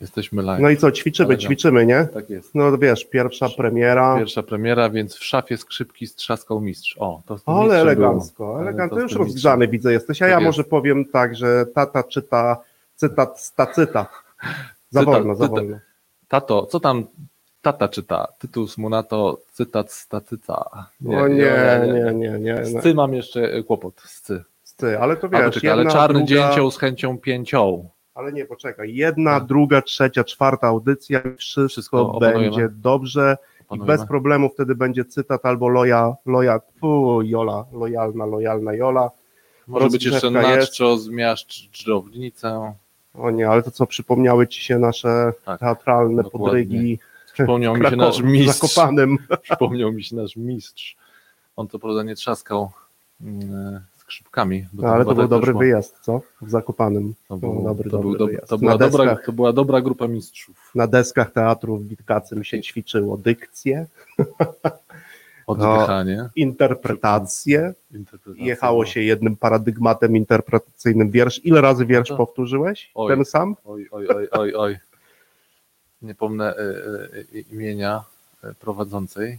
Jesteśmy live. No i co, ćwiczymy, ćwiczymy, nie? Tak jest. No wiesz, pierwsza premiera, Pierwsza premiera, więc w szafie skrzypki strzaskał mistrz. O, to z ale elegancko, było. Ale elegancko. to z Już rozgrzany widzę jesteś, a Tak ja jest. może powiem tak, że tata czyta cytat z tacyta. Za Cytat, wolno, za cytat. wolno. Tato, co tam tata czyta? Tytuł mu na to cytat z tacyta. O nie, nie, nie, nie. Z nie. cy mam jeszcze e, kłopot, z cy. Ty, ale to wiesz, poczekaj, ale czarny druga, dzięcioł z chęcią pięcią. Ale nie, poczekaj. Jedna, Tak. druga, trzecia, czwarta audycja i wszystko, Wszystko opanujemy. będzie dobrze i Panujemy. bez problemu wtedy będzie cytat albo loja, loja, fu, Jola, lojalna, lojalna Jola. Może być jeszcze naczczo, zmiaszcz dżdżownicę. O nie, ale to co, przypomniały ci się nasze Tak, teatralne dokładnie. podrygi Przypomniał mi się nasz mistrz. Zakopanem. Przypomniał mi się nasz mistrz. On to prawda nie trzaskał mm, skrzypkami. No, ale to był dobry wyjazd, co? W Zakopanem. To, To był, był dobry, to, był, dobry dob- wyjazd. to, była dobra, to była dobra grupa mistrzów. Na deskach teatru w Witkacym się ćwiczyło dykcję, Oddychanie, interpretację, jechało się jednym paradygmatem interpretacyjnym wiersz. Ile razy wiersz to- powtórzyłeś? Oj. Ten sam? Oj, oj, oj, oj, oj. Nie pomnę y, y, y, imienia y, prowadzącej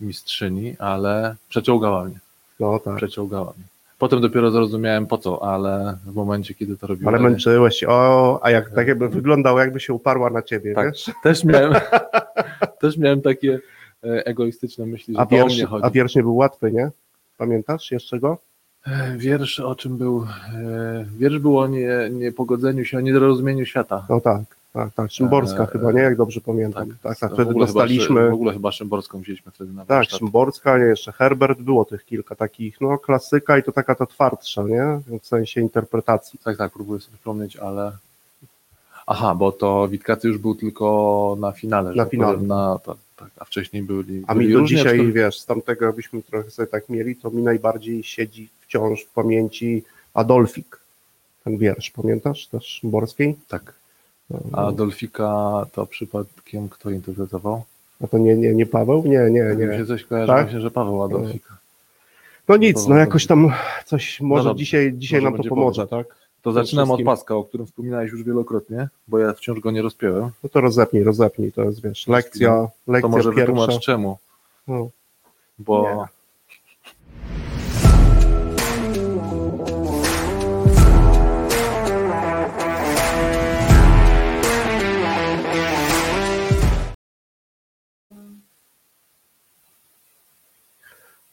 mistrzyni, ale przeciągała mnie. No tak. Przeciągała mnie. Potem dopiero zrozumiałem po co, ale w momencie, kiedy to robiłem. Ale męczyłeś się. O, a jak tak jakby wyglądało, jakby się uparła na ciebie, Tak. wiesz? Też miałem, też miałem takie e, egoistyczne myśli, że A to o wiersz, mnie chodzi. a wiersz nie był łatwy, nie? Pamiętasz jeszcze go? E, Wiersz o czym był? E, Wiersz był o nie, niepogodzeniu się, o niedorozumieniu świata. No tak, tak, tak. Szymborska Eee, chyba, nie? Jak dobrze pamiętam. Tak, tak, w wtedy ogóle chyba dostaliśmy. W ogóle chyba Szymborską wzięliśmy wtedy na Tak. Szymborska, nie, jeszcze Herbert, było tych kilka takich, no klasyka i to taka ta twardsza, nie? W sensie interpretacji. Tak, tak, próbuję sobie przypomnieć, ale... Aha, bo to Witkacy już był tylko na finale. Na tak finale. Na, tak, tak, a wcześniej byli A byli mi do różni, dzisiaj, aczkolwiek- wiesz, z tamtego jakbyśmy trochę sobie tak mieli, to mi najbardziej siedzi wciąż w pamięci Adolfik. Ten wiersz, pamiętasz też Szymborskiej? Tak. No, A Adolfika to przypadkiem kto interpretował? A to nie, nie, nie Paweł? Nie, nie, Mi nie. się coś kojarzy, Tak? właśnie, że Paweł Adolfika. No nic, no jakoś tam coś, może dobrze, dzisiaj, dzisiaj może nam to pomoże, tak? To zaczynam od paska, o którym wspominałeś już wielokrotnie, bo ja wciąż go nie rozpiąłem. No to rozepnij, rozepnij, to jest, wiesz, lekcja, To lekcja może pierwsza. wytłumacz czemu, No. bo Nie.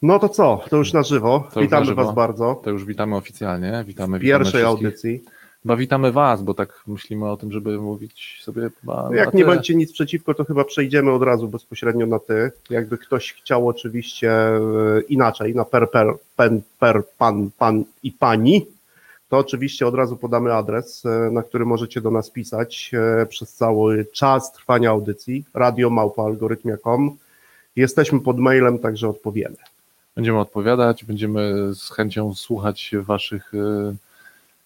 No to co, to już na żywo. To Witamy na żywo. Was bardzo. to już witamy oficjalnie. Witamy W pierwszej witamy audycji. Chyba witamy Was, bo tak myślimy o tym, żeby mówić sobie chyba. No jak nie będzie nic przeciwko, to chyba przejdziemy od razu bezpośrednio na ty. Jakby ktoś chciał oczywiście e, inaczej, na per, per, pen, per, pan, pan i pani, to oczywiście od razu podamy adres, e, na który możecie do nas pisać e, przez cały czas trwania audycji, radiomałpoalgorytmia.com. Jesteśmy pod mailem, także odpowiemy. Będziemy odpowiadać, będziemy z chęcią słuchać Waszych e,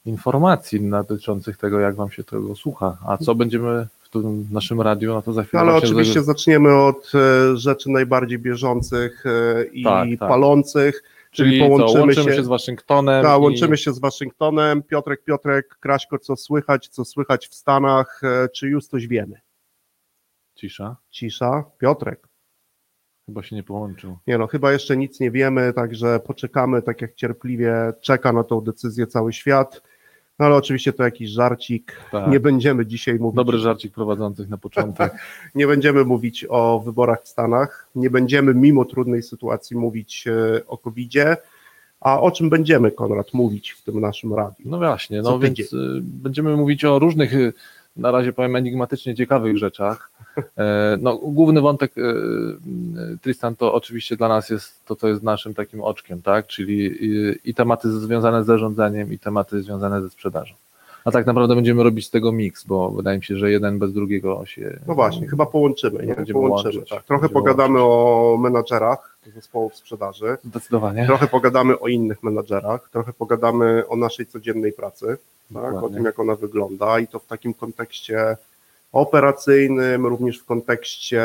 informacji dotyczących tego, jak Wam się tego słucha. A co będziemy w tym naszym radiu, no to za chwilę. Ale oczywiście zaczniemy od e, rzeczy najbardziej bieżących e, i Tak, tak. palących, czyli, Czyli co, połączymy łączymy się z Waszyngtonem. Tak, i- łączymy się z Waszyngtonem. Piotrek, Piotrek, Kraśko, co słychać, co słychać w Stanach, czy już coś wiemy? Cisza. Cisza. Piotrek. Chyba się nie połączył. Nie no, chyba jeszcze nic nie wiemy, także poczekamy, tak jak cierpliwie czeka na tą decyzję cały świat. No ale oczywiście to jakiś żarcik. Tak. Nie będziemy dzisiaj mówić. Dobry żarcik prowadzących na początek. Nie będziemy mówić o wyborach w Stanach. Nie będziemy mimo trudnej sytuacji mówić e, o COVID-zie. A o czym będziemy, Konrad, mówić w tym naszym radiu? No właśnie, Co no tydzień. więc y, będziemy mówić o różnych, y, na razie powiem enigmatycznie ciekawych rzeczach. E, No, główny wątek y, y, Tristan to oczywiście dla nas jest to, co jest naszym takim oczkiem, tak? Czyli i tematy związane z zarządzaniem, i tematy związane ze sprzedażą. A tak naprawdę będziemy robić z tego miks, bo wydaje mi się, że jeden bez drugiego się. No właśnie, chyba połączymy, nie? Będziemy Połączymy, łączyć. tak. Trochę pogadamy o menadżerach zespołów sprzedaży, Zdecydowanie. trochę pogadamy o innych menadżerach, trochę pogadamy o naszej codziennej pracy, tak? o tym, jak ona wygląda i to w takim kontekście operacyjnym, również w kontekście,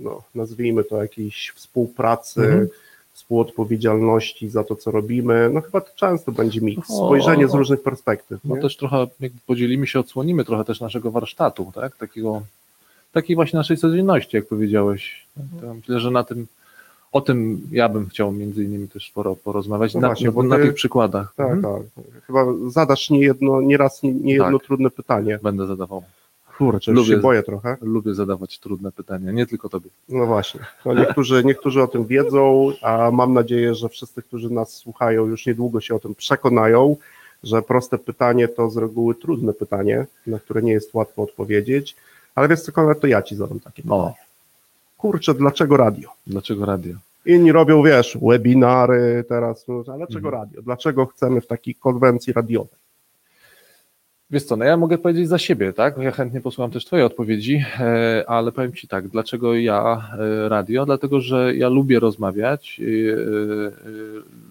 no, nazwijmy to jakiejś współpracy Mhm. współodpowiedzialności za to, co robimy. No chyba to często będzie miks, spojrzenie z różnych perspektyw. No nie? też trochę jakby podzielimy się, odsłonimy trochę też naszego warsztatu, tak? Takiego, takiej właśnie naszej codzienności, jak powiedziałeś. To myślę, że na tym, o tym ja bym chciał między innymi też sporo porozmawiać No na, właśnie, na, na ty- tych przykładach. Tak, Mhm. tak. Chyba zadasz nie jedno, nie raz, nie, nie jedno Tak. trudne pytanie. Będę zadawał. Kurczę, Lubię- się boję trochę. Lubię zadawać trudne pytania, nie tylko tobie. No właśnie. No niektórzy, niektórzy o tym wiedzą, a mam nadzieję, że wszyscy, którzy nas słuchają, już niedługo się o tym przekonają, że proste pytanie to z reguły trudne pytanie, na które nie jest łatwo odpowiedzieć. Ale wiesz co, Konrad, to ja ci zadam takie pytanie. O, Kurczę, dlaczego radio? dlaczego radio? Inni robią, wiesz, webinary teraz, no, a dlaczego Mhm. radio? Dlaczego chcemy w takiej konwencji radiowej? Wiesz co, no ja mogę powiedzieć za siebie, tak? Ja chętnie posłucham też Twoje odpowiedzi, e, ale powiem Ci tak, dlaczego ja e, radio? Dlatego, że ja lubię rozmawiać, e,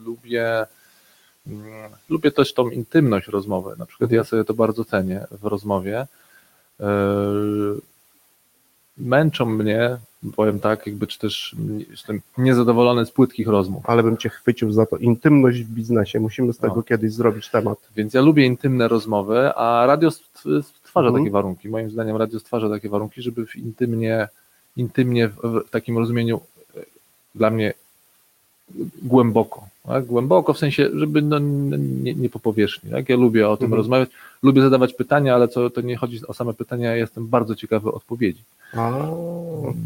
lubię, mm, lubię też tą intymność rozmowy. Na przykład ja sobie to bardzo cenię w rozmowie. Męczą mnie, powiem tak, jakby czy też jestem niezadowolony z płytkich rozmów. Ale bym cię chwycił za to. Intymność w biznesie. Musimy z tego No. kiedyś zrobić temat. Więc ja lubię intymne rozmowy, a radio st- stwarza Mhm. takie warunki. Moim zdaniem radio stwarza takie warunki, żeby w intymnie, intymnie w, takim rozumieniu e, dla mnie głęboko. Tak? Głęboko w sensie, żeby no, nie, nie po powierzchni. Tak? Ja lubię o tym Mhm. rozmawiać, lubię zadawać pytania, ale co, to nie chodzi o same pytania, ja jestem bardzo ciekawy odpowiedzi. A,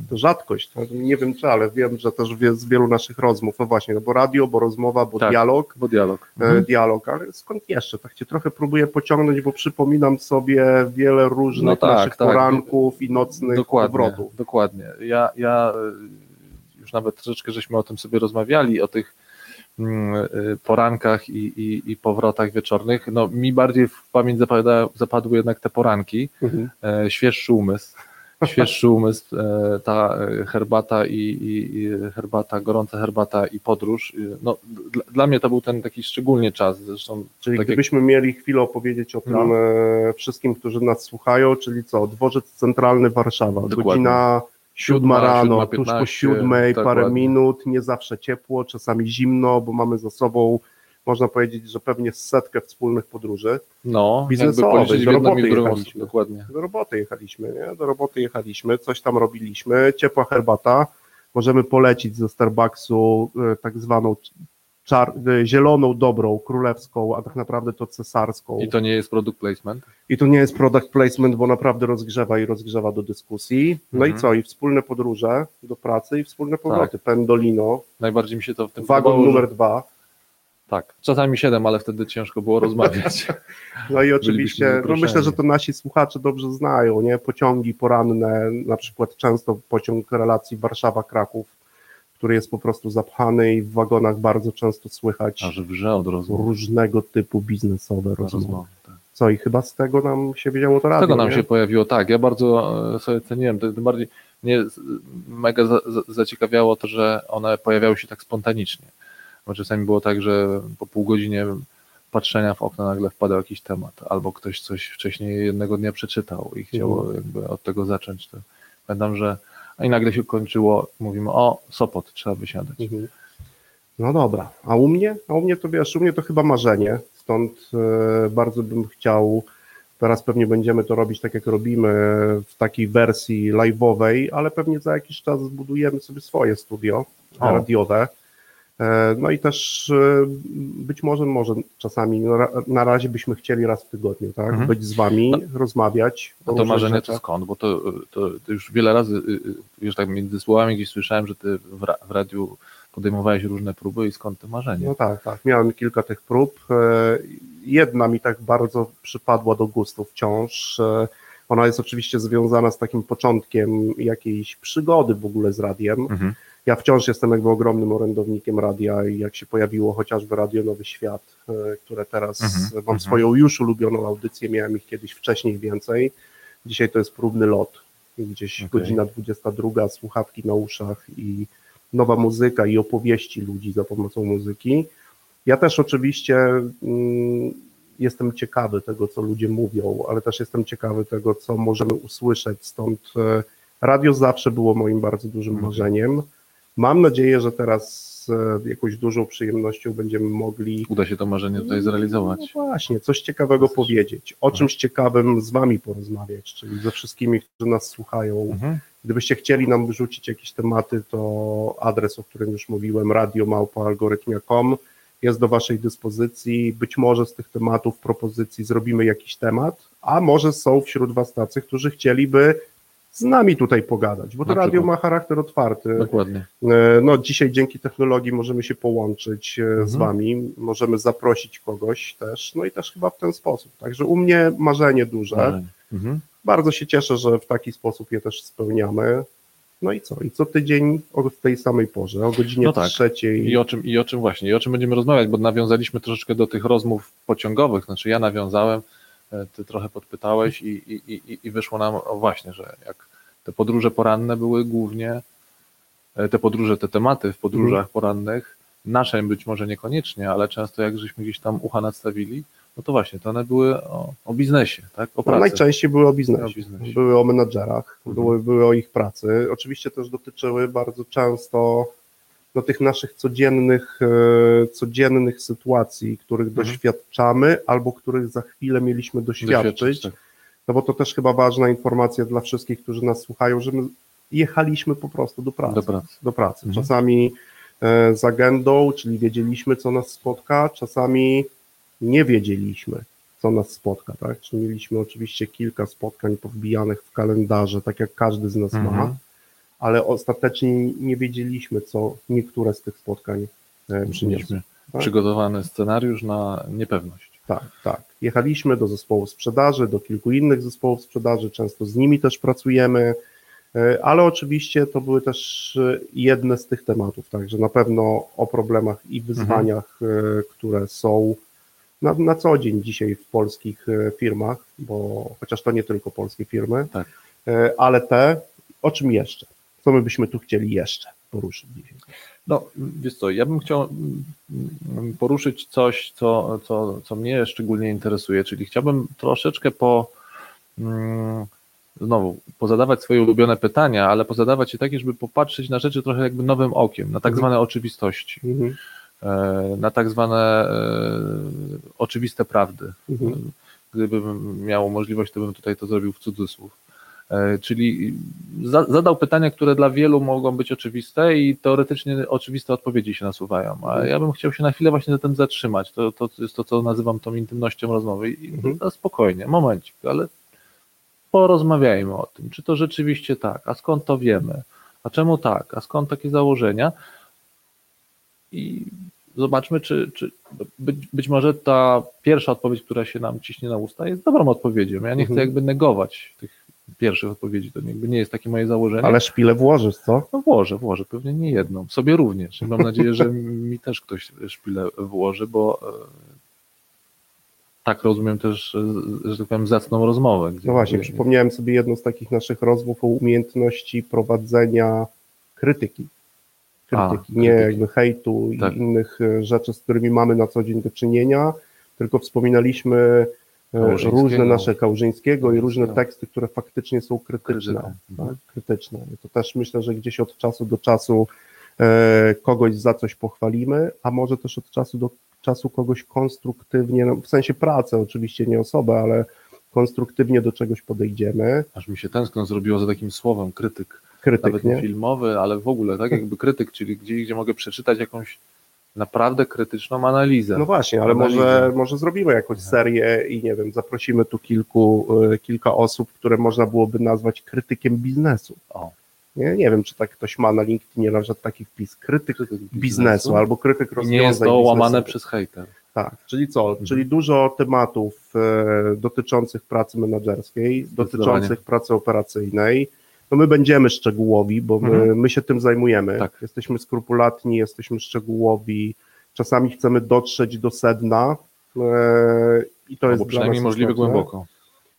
to rzadkość. To Nie wiem czy, ale wiem, że też z wielu naszych rozmów, no właśnie, no bo radio, bo rozmowa, bo Tak. dialog, Bo dialog. e, Mhm. dialog, ale skąd jeszcze? Tak cię trochę próbuję pociągnąć, bo przypominam sobie wiele różnych No tak, naszych tak. poranków i nocnych Dokładnie, powrotów. dokładnie. Ja, ja y, już nawet troszeczkę żeśmy o tym sobie rozmawiali, o tych porankach i, i, i powrotach wieczornych. No, mi bardziej w pamięć zapada, zapadły jednak te poranki, Mhm. e, świeższy umysł. Świeższy umysł, e, ta e, herbata i, i, herbata, gorąca herbata i podróż. Y, No, dla, dla mnie to był ten taki szczególnie czas. Zresztą Czyli tak jak- gdybyśmy mieli chwilę opowiedzieć o tym No. e, wszystkim, którzy nas słuchają, czyli co, dworzec centralny Warszawa, Dokładnie. godzina siódma rano, siódma tuż po 15, siódmej, parę dokładnie. minut, nie zawsze ciepło, czasami zimno, bo mamy za sobą, można powiedzieć, że pewnie setkę wspólnych podróży. no, w do roboty jechaliśmy. Dokładnie. Do roboty jechaliśmy, nie? Do roboty jechaliśmy, coś tam robiliśmy, ciepła herbata, możemy polecić ze Starbucksu e, tak zwaną czar, e, zieloną, dobrą, królewską, a tak naprawdę to cesarską. I to nie jest product placement. I to nie jest product placement, bo naprawdę rozgrzewa i rozgrzewa do dyskusji. No Mhm. i co? I wspólne podróże do pracy i wspólne powroty. Pendolino, Najbardziej mi się to w tym wagon podobało, numer dwa. Tak, czasami siedem, ale wtedy ciężko było rozmawiać. No i oczywiście, no myślę, że to nasi słuchacze dobrze znają, nie? Pociągi poranne, na przykład często pociąg relacji Warszawa-Kraków, który jest po prostu zapchany i w wagonach bardzo często słychać Aż wrze od różnego typu biznesowe rozmowy. rozmowy tak. Co i chyba z tego nam się wzięło to Z radio, tego nam nie? się pojawiło, tak. Ja bardzo e, sobie ceniłem, tym bardziej mnie z- mega za, za, zaciekawiało to, że one pojawiały się tak spontanicznie. Bo czasami było tak, że po pół godzinie patrzenia w okno nagle wpadał jakiś temat, albo ktoś coś wcześniej jednego dnia przeczytał i chciał Mhm. jakby od tego zacząć. To pamiętam, że a i nagle się kończyło, mówimy, o, Sopot, trzeba wysiadać. Mhm. No dobra, a u mnie? A u mnie to wiesz, u mnie to chyba marzenie, stąd e, bardzo bym chciał, teraz pewnie będziemy to robić tak jak robimy w takiej wersji live'owej, ale pewnie za jakiś czas zbudujemy sobie swoje studio O. radiowe. E, No i też e, być może, może czasami, no na razie byśmy chcieli raz w tygodniu, tak? Mhm. Być z wami, rozmawiać. A o to marzenie to rzeczach. skąd? Bo to, to, to już wiele razy, y, y, już tak między słowami gdzieś słyszałem, że ty w, ra, w radiu podejmowałeś różne próby i skąd to marzenie? No tak, tak. Miałem kilka tych prób. E, Jedna mi tak bardzo przypadła do gustu wciąż. Ona jest oczywiście związana z takim początkiem jakiejś przygody w ogóle z radiem. Mhm. Ja wciąż jestem jakby ogromnym orędownikiem radia i jak się pojawiło chociażby Radio Nowy Świat, e, które teraz Mhm, mam mhm. swoją już ulubioną audycję, miałem ich kiedyś wcześniej więcej. Dzisiaj to jest próbny lot. Gdzieś Okej. godzina 22, słuchawki na uszach i nowa muzyka i opowieści ludzi za pomocą muzyki. Ja też oczywiście mm, jestem ciekawy tego, co ludzie mówią, ale też jestem ciekawy tego, co możemy usłyszeć. Stąd e, radio zawsze było moim bardzo dużym Mhm. marzeniem. Mam nadzieję, że teraz z jakąś dużą przyjemnością będziemy mogli Uda się to marzenie tutaj zrealizować. no właśnie, coś ciekawego powiedzieć, o czymś ciekawym z Wami porozmawiać, czyli ze wszystkimi, którzy nas słuchają. Mhm. Gdybyście chcieli nam wyrzucić jakieś tematy, to adres, o którym już mówiłem, radiomałpoalgorytmia.com jest do Waszej dyspozycji. Być może z tych tematów, propozycji zrobimy jakiś temat, a może są wśród Was tacy, którzy chcieliby z nami tutaj pogadać, bo to radio ma charakter otwarty. Dokładnie. E, No, dzisiaj dzięki technologii możemy się połączyć e, z Mhm. Wami, możemy zaprosić kogoś też, no i też chyba w ten sposób. Także u mnie marzenie duże. Mhm. Bardzo się cieszę, że w taki sposób je też spełniamy. No i co? I co tydzień o w tej samej porze, o godzinie No tak. trzeciej. I o czym, I o czym właśnie, i o czym będziemy rozmawiać, bo nawiązaliśmy troszeczkę do tych rozmów pociągowych, znaczy ja nawiązałem, ty trochę podpytałeś i, i, i, i wyszło nam o właśnie, że jak te podróże poranne były głównie, e, te podróże, te tematy w podróżach Mhm. porannych, nasze być może niekoniecznie, ale często jak żeśmy gdzieś tam ucha nadstawili, no to właśnie, to one były o, o biznesie, tak, o No, pracy. najczęściej były o O biznesie, biznesie. były o menadżerach, Mhm. były, były o ich pracy. Oczywiście też dotyczyły bardzo często no, tych naszych codziennych, e, codziennych sytuacji, których Mhm. doświadczamy albo których za chwilę mieliśmy doświadczyć. tak. No bo to też chyba ważna informacja dla wszystkich, którzy nas słuchają, że my jechaliśmy po prostu do pracy. Do pracy. Do pracy. Mhm. Czasami e, z agendą, czyli wiedzieliśmy, co nas spotka, czasami nie wiedzieliśmy, co nas spotka. Tak? Czyli mieliśmy oczywiście kilka spotkań powbijanych w kalendarze, tak jak każdy z nas ma, Mhm. Ale ostatecznie nie wiedzieliśmy, co niektóre z tych spotkań e, przyniosły. Tak? przygotowany scenariusz na niepewność. Tak, tak. Jechaliśmy do zespołu sprzedaży, do kilku innych zespołów sprzedaży, często z nimi też pracujemy, e, ale oczywiście to były też e, jedne z tych tematów, także na pewno o problemach i wyzwaniach, e, które są na, na co dzień dzisiaj w polskich firmach, bo chociaż to nie tylko polskie firmy, Tak. ale te, o czym jeszcze? Co my byśmy tu chcieli jeszcze poruszyć? No, wiesz co, ja bym chciał mm, poruszyć coś, co, co, co mnie szczególnie interesuje, czyli chciałbym troszeczkę po, mm, znowu, pozadawać swoje ulubione pytania, ale pozadawać je takie, żeby popatrzeć na rzeczy trochę jakby nowym okiem, na tak Mhm. zwane oczywistości, Mhm. e, na tak zwane e, oczywiste prawdy. Mhm. Gdybym miał możliwość, to bym tutaj to zrobił w cudzysłów. E, Czyli za, zadał pytania, które dla wielu mogą być oczywiste i teoretycznie oczywiste odpowiedzi się nasuwają. A Mhm. ja bym chciał się na chwilę właśnie na tym zatrzymać. To, to jest to, co nazywam tą intymnością rozmowy. I Mhm. no, spokojnie, momencik, ale porozmawiajmy o tym, czy to rzeczywiście tak, a skąd to wiemy, a czemu tak, a skąd takie założenia. I zobaczmy, czy, czy być, być może ta pierwsza odpowiedź, która się nam ciśnie na usta, jest dobrą odpowiedzią. Ja nie chcę Mhm. jakby negować tych pierwszych odpowiedzi, to jakby nie jest takie moje założenie. Ale szpilę włożysz, co? No włożę, włożę, pewnie nie jedną, sobie również. I Mam nadzieję, że mi też ktoś szpilę włoży, bo e, tak rozumiem też, że tak powiem, zacną rozmowę. No właśnie, przypomniałem sobie jedną z takich naszych rozmów o umiejętności prowadzenia krytyki. Krytyki, A, nie krytyki. jakby hejtu Tak. i innych e, rzeczy, z którymi mamy na co dzień do czynienia, tylko wspominaliśmy. Różne nasze Kałużyńskiego i różne Tak. teksty, które faktycznie są krytyczne. Mhm. Tak, krytyczne. I to też myślę, że gdzieś od czasu do czasu e, kogoś za coś pochwalimy, a może też od czasu do czasu kogoś konstruktywnie, no, w sensie pracy oczywiście, nie osobę, ale konstruktywnie do czegoś podejdziemy. Aż mi się tęskno zrobiło za takim słowem krytyk. Krytyk, Nawet nie? filmowy, ale w ogóle, tak jakby krytyk, czyli gdzieś, gdzie mogę przeczytać jakąś naprawdę krytyczną analizę. No właśnie, ale Analizę. może, może zrobimy jakąś serię i nie wiem, zaprosimy tu kilku, e, kilka osób, które można byłoby nazwać krytykiem biznesu. O, Nie, nie wiem, czy tak ktoś ma na LinkedInie nawet taki wpis, krytyk krytyk biznesu albo krytyk rozwiązań nie jest to łamane przez hejter. Tak, czyli co? Mhm. Czyli dużo tematów e, dotyczących pracy menedżerskiej, dotyczących pracy operacyjnej. No my będziemy szczegółowi, bo my, Mhm. my się tym zajmujemy. Tak. Jesteśmy skrupulatni, jesteśmy szczegółowi, czasami chcemy dotrzeć do sedna e, i to jest Albo dla przynajmniej istotne. głęboko.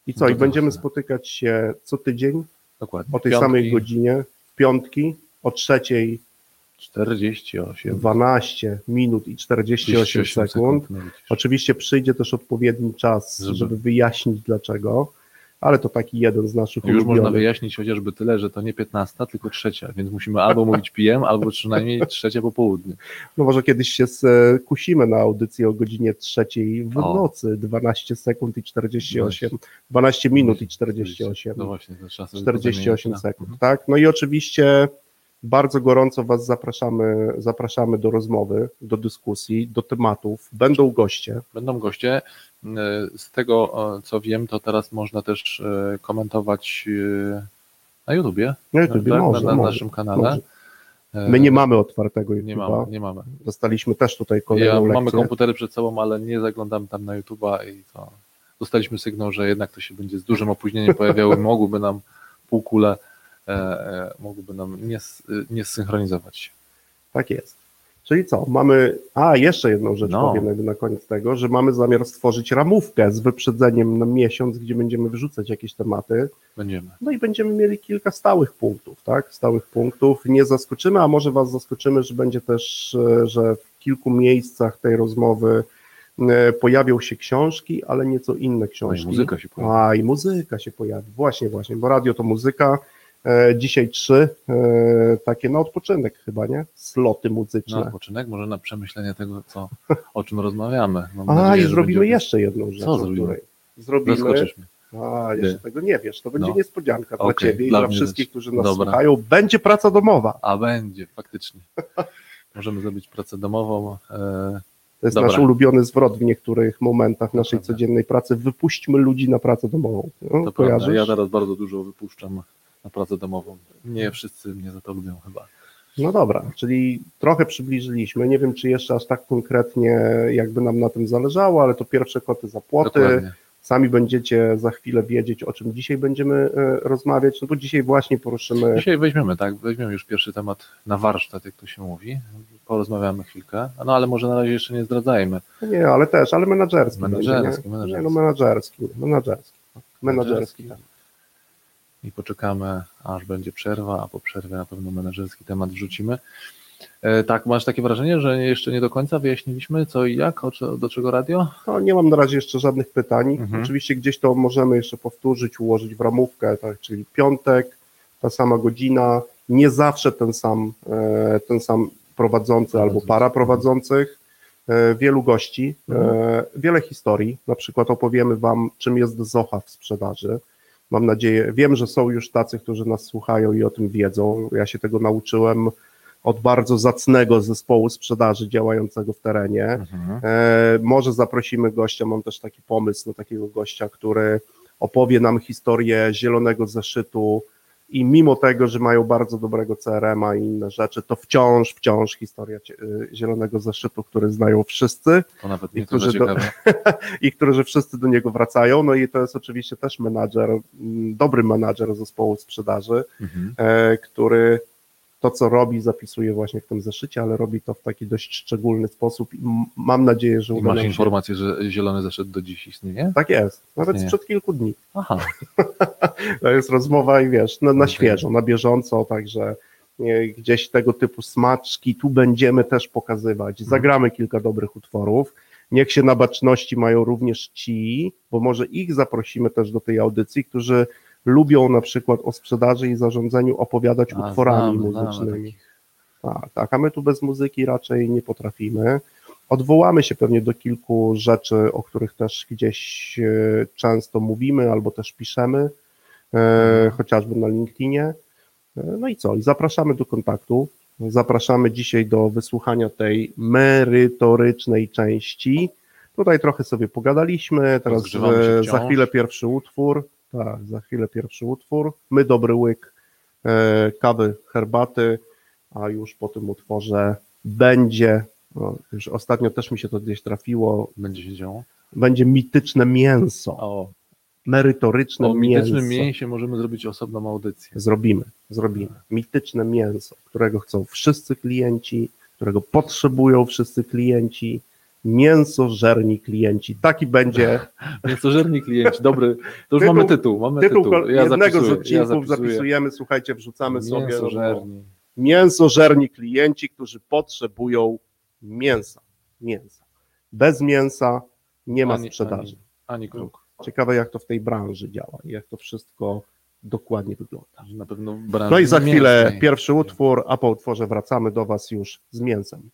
I co? I będziemy spotykać się co tydzień Dokładnie. o tej Piątki, samej godzinie, w piątki, o trzeciej 48. 12 minut i 48 sekund. no widzisz. Oczywiście przyjdzie też odpowiedni czas, Żeby- żeby, wyjaśnić dlaczego. Ale to taki jeden z naszych Już można ulubionych. wyjaśnić chociażby tyle, że to nie 15, tylko trzecia, więc musimy albo mówić PM, albo przynajmniej trzecie po południu. No może kiedyś się skusimy na audycję o godzinie trzeciej w O. nocy, 12 sekund i 48, 12 minut i 48. No właśnie, to sobie 48 pozamieniać, sekund, tak? No i oczywiście bardzo gorąco Was zapraszamy, zapraszamy do rozmowy, do dyskusji, do tematów. Będą goście. Będą goście. Z tego, co wiem, to teraz można też e, komentować e, na YouTubie, Na YouTubie tak? może, na, na może, naszym kanale. może. My nie mamy otwartego nie YouTube'a. mamy, nie mamy. Dostaliśmy też tutaj Ja, kolejną mamy lekcję. komputery przed sobą, ale nie zaglądamy tam na YouTube'a i to dostaliśmy sygnał, że jednak to się będzie z dużym opóźnieniem pojawiały, mogłyby nam półkule, e, e, mogłyby nam nie, nie zsynchronizować się. Tak jest. Czyli co? Mamy. A, jeszcze jedną rzecz No. powiem na koniec tego, że mamy zamiar stworzyć ramówkę z wyprzedzeniem na miesiąc, gdzie będziemy wyrzucać jakieś tematy. Będziemy. No i będziemy mieli kilka stałych punktów, tak? Stałych punktów. Nie zaskoczymy, a może Was zaskoczymy, że będzie też, e, że w kilku miejscach tej rozmowy pojawią się książki, ale nieco inne No i książki. muzyka się pojawi. A i muzyka się pojawi. Właśnie, właśnie, bo radio to muzyka. E, dzisiaj trzy e, takie na odpoczynek chyba, nie? Sloty Na muzyczne. odpoczynek, może na przemyślenie tego, co, o czym rozmawiamy. Mam A nadzieję, i zrobimy będzie- jeszcze jedną rzecz. Co zrobimy? Zrobimy. Zaskoczysz mnie. A, jeszcze Ty. tego nie wiesz. To będzie No. niespodzianka dla Okej, Ciebie i dla dla mnie wszystkich, też. którzy nas Dobra. słuchają. Będzie praca domowa. A będzie, faktycznie. Możemy zrobić pracę domową. E, To jest Dobra. nasz ulubiony zwrot w niektórych momentach naszej prawda. codziennej pracy. Wypuśćmy ludzi na pracę domową. No, to prawda. kojarzysz? Ja teraz bardzo dużo wypuszczam na pracę domową. Nie wszyscy mnie za to lubią chyba. No dobra, czyli trochę przybliżyliśmy. Nie wiem, czy jeszcze aż tak konkretnie jakby nam na tym zależało, ale to pierwsze koty za płoty. Dokładnie. Sami będziecie za chwilę wiedzieć, o czym dzisiaj będziemy e, rozmawiać, no bo dzisiaj właśnie poruszymy. Dzisiaj weźmiemy, tak, weźmiemy już pierwszy temat na warsztat, jak to się mówi. Porozmawiamy chwilkę, no ale może na razie jeszcze nie zdradzajmy. Nie, ale też, ale menadżerski. Menadżerski, będzie, nie? menadżerski. Nie, no menadżerski, menadżerski. Menadżerski. tak. I poczekamy, aż będzie przerwa, a po przerwie na pewno menedżerski temat wrzucimy. E, tak, masz takie wrażenie, że jeszcze nie do końca wyjaśniliśmy co i jak, do czego radio? No, nie mam na razie jeszcze żadnych pytań. Mhm. Oczywiście gdzieś to możemy jeszcze powtórzyć, ułożyć w ramówkę, tak, czyli piątek, ta sama godzina, nie zawsze ten sam, e, ten sam prowadzący albo Prowadzący. para prowadzących, e, wielu gości, Mhm. wiele historii, na przykład opowiemy Wam, czym jest Zocha w sprzedaży. Mam nadzieję, wiem, że są już tacy, którzy nas słuchają i o tym wiedzą. Ja się tego nauczyłem od bardzo zacnego zespołu sprzedaży działającego w terenie. Mhm. E, może zaprosimy gościa, mam też taki pomysł na takiego gościa, który opowie nam historię zielonego zeszytu i mimo tego, że mają bardzo dobrego CRM-a i inne rzeczy, to wciąż, wciąż historia y, zielonego zeszytu, który znają wszyscy I którzy do- i którzy wszyscy do niego wracają. No i to jest oczywiście też menadżer, mm, dobry menadżer zespołu sprzedaży, Mhm. e, który to, co robi, zapisuje właśnie w tym zeszycie, ale robi to w taki dość szczególny sposób i mam nadzieję, że I uda masz się. informację, że zielony zeszedł do dziś istnieje? Tak jest, nawet sprzed kilku dni. Aha, To jest rozmowa i wiesz, na, na Okej. świeżo, na bieżąco, także e, gdzieś tego typu smaczki tu będziemy też pokazywać. Mhm. Zagramy kilka dobrych utworów. Niech się na baczności mają również ci, bo może ich zaprosimy też do tej audycji, którzy lubią na przykład o sprzedaży i zarządzaniu opowiadać A, utworami znamy muzycznymi. takich. Tak, tak, a my tu bez muzyki raczej nie potrafimy. Odwołamy się pewnie do kilku rzeczy, o których też gdzieś e, często mówimy albo też piszemy, e, chociażby na LinkedInie. E, No i co? I zapraszamy do kontaktu. Zapraszamy dzisiaj do wysłuchania tej merytorycznej części. Tutaj trochę sobie pogadaliśmy, teraz e, za chwilę pierwszy utwór. Tak, za chwilę pierwszy utwór. My dobry łyk e, kawy, herbaty, a już po tym utworze będzie, no, już ostatnio też mi się to gdzieś trafiło, Będzie się działo. będzie mityczne mięso, O, merytoryczne o mięso. mitycznym mięsie możemy zrobić osobną audycję. Zrobimy, zrobimy. Mityczne mięso, którego chcą wszyscy klienci, którego potrzebują wszyscy klienci. Mięso żerni klienci. Taki będzie Mięsożerni klienci, dobry. To już Tytuł- mamy tytuł. Mamy tytuł tytuł. Ja jednego zapisuję, z odcinków. ja zapisujemy, słuchajcie, wrzucamy sobie. no, Mięsożerni. mięsożerni klienci, którzy potrzebują mięsa. Mięsa. Bez mięsa nie ma Ani- sprzedaży. Ani, ani. Ciekawe, jak to w tej branży działa i jak to wszystko dokładnie wygląda. Na pewno branży No i za chwilę mięsnej. pierwszy utwór, a po utworze wracamy do Was już z mięsem.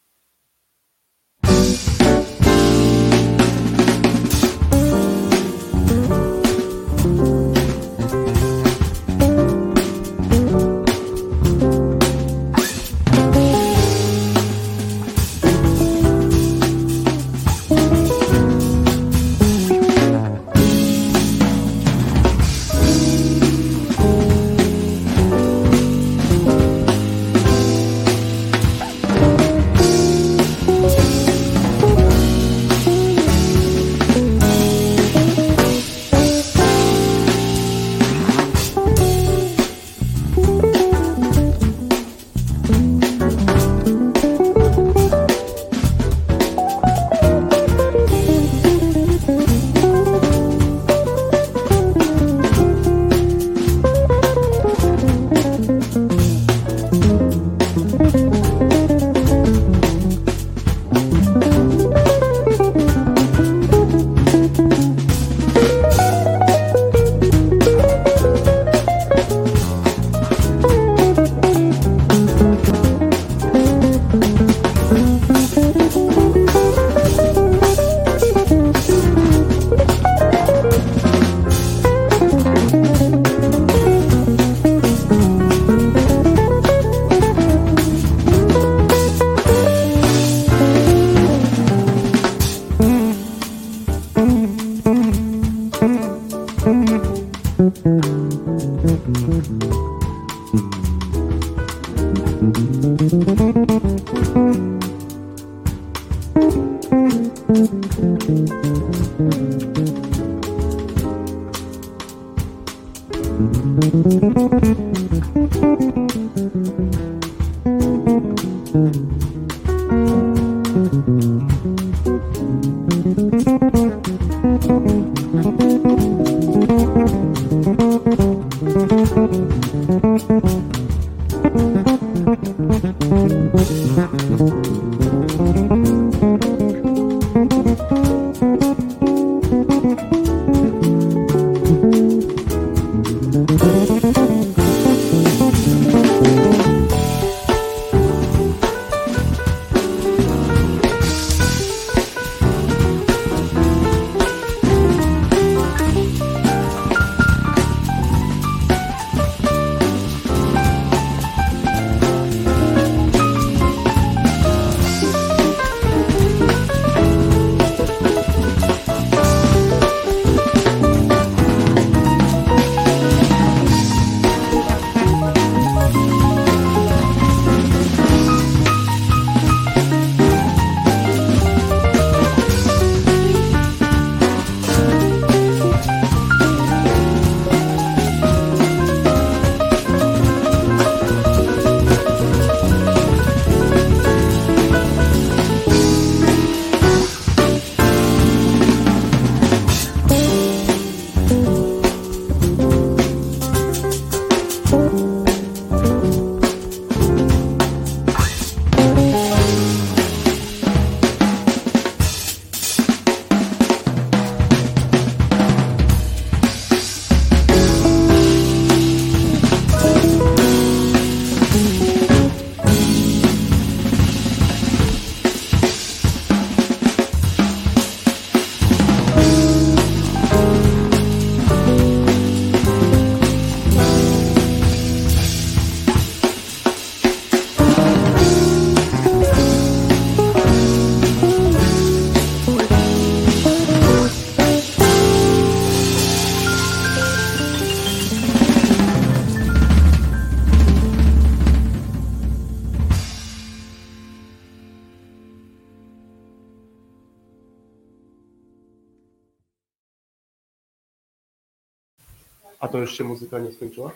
Już się muzyka nie skończyła?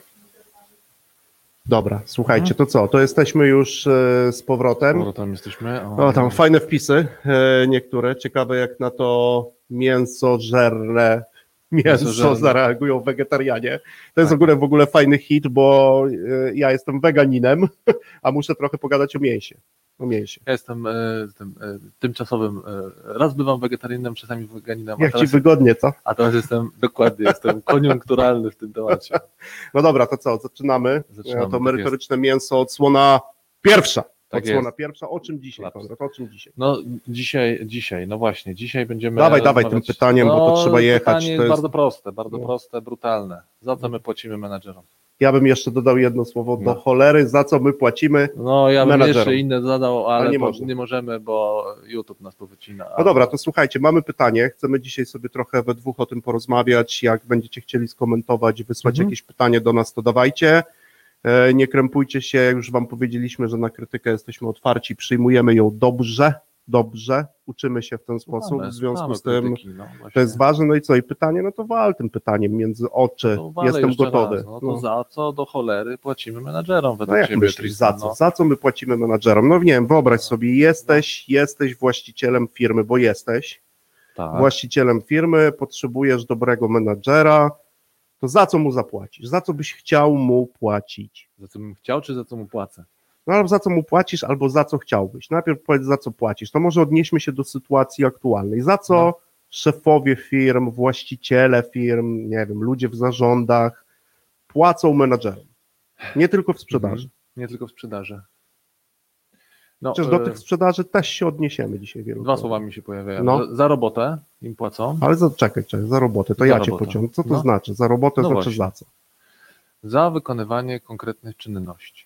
Dobra, słuchajcie, to co? To jesteśmy już e, z powrotem. Dobra, tam jesteśmy. O, O, tam fajne wpisy, e, niektóre. Ciekawe, jak na to mięsożerne mięso Mięsożerne. zareagują wegetarianie. To jest w Tak. ogóle w ogóle fajny hit, bo e, ja jestem weganinem, a muszę trochę pogadać o mięsie. No się. Ja jestem e, tym, e, tymczasowym, e, raz bywam wegetarianinem, czasami weganinem, Jak ci wygodnie, co? a teraz jestem, dokładnie, jestem koniunkturalny w tym temacie. No dobra, to co, zaczynamy. Zaczynamy, to tak merytoryczne mięso, odsłona pierwsza. Tak odsłona jest. pierwsza. O czym dzisiaj. Konrad? O czym dzisiaj? No dzisiaj, dzisiaj, no właśnie, dzisiaj będziemy Dawaj, dawaj tym pytaniem, bo to trzeba jechać, Pytanie to jest jest- bardzo proste, bardzo No. proste, brutalne. Za co my płacimy menadżerom? Ja bym jeszcze dodał jedno słowo do No. cholery, za co my płacimy. No ja bym Menadżerom. jeszcze inne zadał, ale Ale nie można. nie możemy, bo YouTube nas powycina. No dobra, to słuchajcie, mamy pytanie. Chcemy dzisiaj sobie trochę we dwóch o tym porozmawiać. Jak będziecie chcieli skomentować, wysłać Mhm. jakieś pytanie do nas, to dawajcie. E, Nie krępujcie się, jak już Wam powiedzieliśmy, że na krytykę jesteśmy otwarci, przyjmujemy ją dobrze, dobrze, uczymy się w ten sposób. W związku z tym krytyki, no, to jest ważne. No i co? I pytanie, no to wal tym pytaniem między oczy. Walę Jestem gotowy. Raz. No to No. za co do cholery płacimy menadżerom według No jak ciebie, myślisz, za Tristan? co? No, Za co my płacimy menadżerom? No nie wiem, wyobraź sobie, jesteś, jesteś właścicielem firmy, bo jesteś tak. właścicielem firmy, potrzebujesz dobrego menadżera, to za co mu zapłacisz? Za co byś chciał mu płacić? Za co bym chciał, czy za co mu płacę? No albo za co mu płacisz, albo za co chciałbyś. Najpierw powiedz, za co płacisz. To może odnieśmy się do sytuacji aktualnej. Za co No. szefowie firm, właściciele firm, nie wiem, ludzie w zarządach płacą menadżerom? Nie tylko w sprzedaży. Mhm. Nie tylko w sprzedaży. No, Chociaż do e, tych sprzedaży też się odniesiemy dzisiaj wielu. Dwa słowa mi się pojawiają. No. Za, robotę im płacą, Ale za, czekaj, czekaj, za robotę, to Za ja cię robotę. pociągnę. Co to No. znaczy? Za robotę No znaczy właśnie. za co? za wykonywanie konkretnych czynności.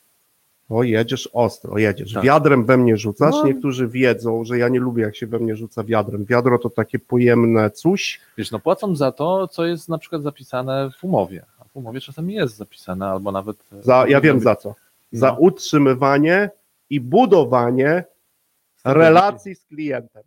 O, jedziesz ostro, jedziesz. Tak. Wiadrem we mnie rzucasz. No. Niektórzy wiedzą, że ja nie lubię, jak się we mnie rzuca wiadrem. Wiadro to takie pojemne coś. Wiesz, no płacą za to, co jest na przykład zapisane w umowie. A w umowie czasem jest zapisane, albo nawet... Za, ja wiem za co. Za No. utrzymywanie i budowanie Strategii- relacji z klientem.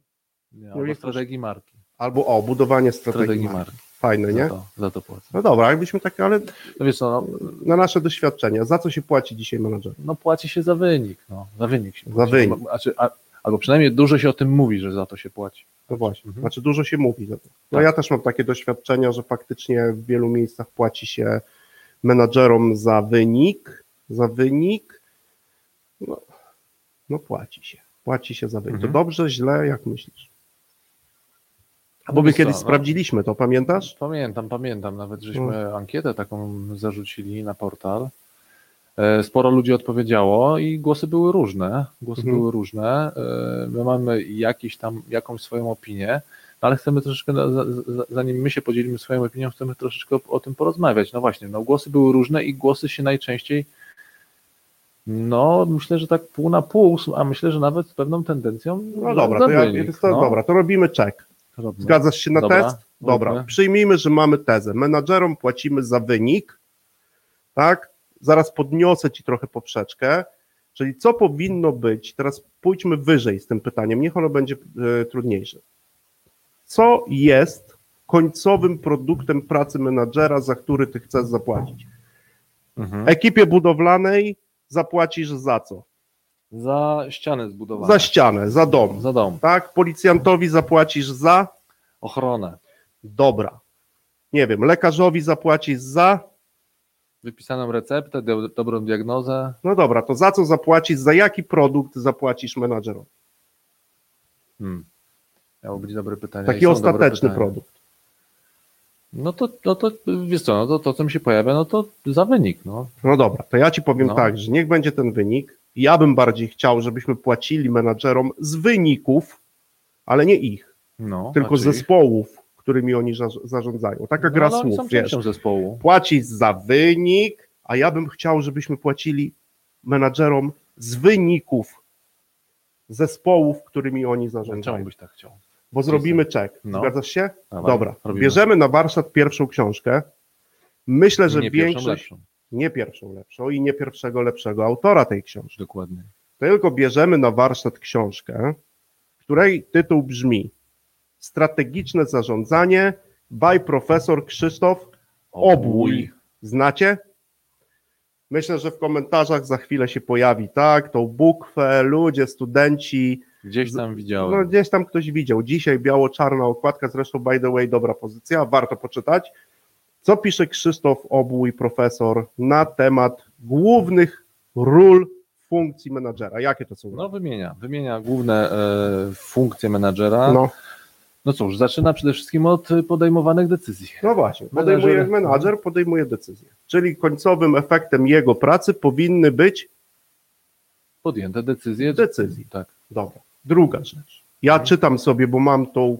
No albo strategii marki. Albo o, budowanie strategii. Strategii marki. marki. Fajne, Za nie? to, za to płacą. No dobra, jakbyśmy takie, ale No wiesz co, no, na nasze doświadczenia, za co się płaci dzisiaj menadżer? no płaci się za wynik. No, za wynik się Za płaci. wynik. Znaczy, a, albo przynajmniej dużo się o tym mówi, że za to się płaci. No właśnie, Mhm. znaczy dużo się mówi. za to. No Tak. ja też mam takie doświadczenia, że faktycznie w wielu miejscach płaci się menadżerom za wynik, za wynik, no, no płaci się, płaci się za wynik. Mhm. To dobrze, źle, jak myślisz? Bo my kiedyś no, sprawdziliśmy to, pamiętasz? Pamiętam, pamiętam. Nawet żeśmy No. ankietę taką zarzucili na portal. E, Sporo ludzi odpowiedziało i głosy były różne. Głosy Mhm. były różne. E, My mamy jakiś tam, jakąś swoją opinię, no ale chcemy troszeczkę, zanim my się podzielimy swoją opinią, chcemy troszeczkę o, tym porozmawiać. No właśnie, no głosy były różne i głosy się najczęściej, no myślę, że tak pół na pół, a myślę, że nawet z pewną tendencją. No dobra, to, ja, to, no. dobra, to robimy check. Robimy. Zgadzasz się na Dobra, test? Dobra, róbmy. przyjmijmy, że mamy tezę. Menadżerom płacimy za wynik, tak? Zaraz podniosę Ci trochę poprzeczkę, czyli co powinno być, teraz pójdźmy wyżej z tym pytaniem, niech ono będzie e, trudniejsze. Co jest końcowym produktem pracy menadżera, za który Ty chcesz zapłacić? Mhm. Ekipie budowlanej zapłacisz za co? Za ścianę zbudowaną. Za ścianę, za dom, Za dom. tak? Policjantowi zapłacisz za Ochronę. Dobra. Nie wiem, lekarzowi zapłacisz za. Wypisaną receptę, do, dobrą diagnozę. No dobra, to za co zapłacisz, za jaki produkt zapłacisz menadżerowi? Hmm. Miało być dobre pytanie. Taki ostateczny produkt. No to, no to wiesz co, no to, to co mi się pojawia, no to za wynik, no. No dobra, to ja ci powiem No. tak, że niech będzie ten wynik. Ja bym bardziej chciał, żebyśmy płacili menadżerom z wyników, ale nie ich, no tylko czyich? zespołów, którymi oni za- zarządzają. Taka gra no, ale oni słów, wiesz. zespołu. Płacić za wynik, a ja bym chciał, żebyśmy płacili menadżerom z wyników zespołów, którymi oni zarządzają. Czemu byś tak chciał? Bo zrobimy czek. No. Zgadzasz się? Dawaj, Dobra. robimy. Bierzemy na warsztat pierwszą książkę. Myślę, że Nie pierwszą, większość. lepszą. Nie pierwszą lepszą i nie pierwszego lepszego autora tej książki. Dokładnie. Tylko bierzemy na warsztat książkę, której tytuł brzmi Strategiczne zarządzanie by profesor Krzysztof Obłój. Znacie? Myślę, że w komentarzach za chwilę się pojawi, tak? Tą bukwę, ludzie, studenci, Gdzieś tam no widziałem. gdzieś tam ktoś widział. Dzisiaj biało-czarna okładka, zresztą by the way dobra pozycja, warto poczytać. Co pisze Krzysztof Obłój, profesor, na temat głównych ról funkcji menadżera. Jakie to są? No wymienia, wymienia główne e, funkcje menadżera. No. No, cóż, zaczyna przede wszystkim od podejmowanych decyzji. no właśnie, podejmuje Menadżer- menadżer, podejmuje decyzję. Czyli końcowym efektem jego pracy powinny być Podjęte decyzje. Decyzje. Tak. Dobra. Druga rzecz. Ja Mhm. czytam sobie, bo mam tą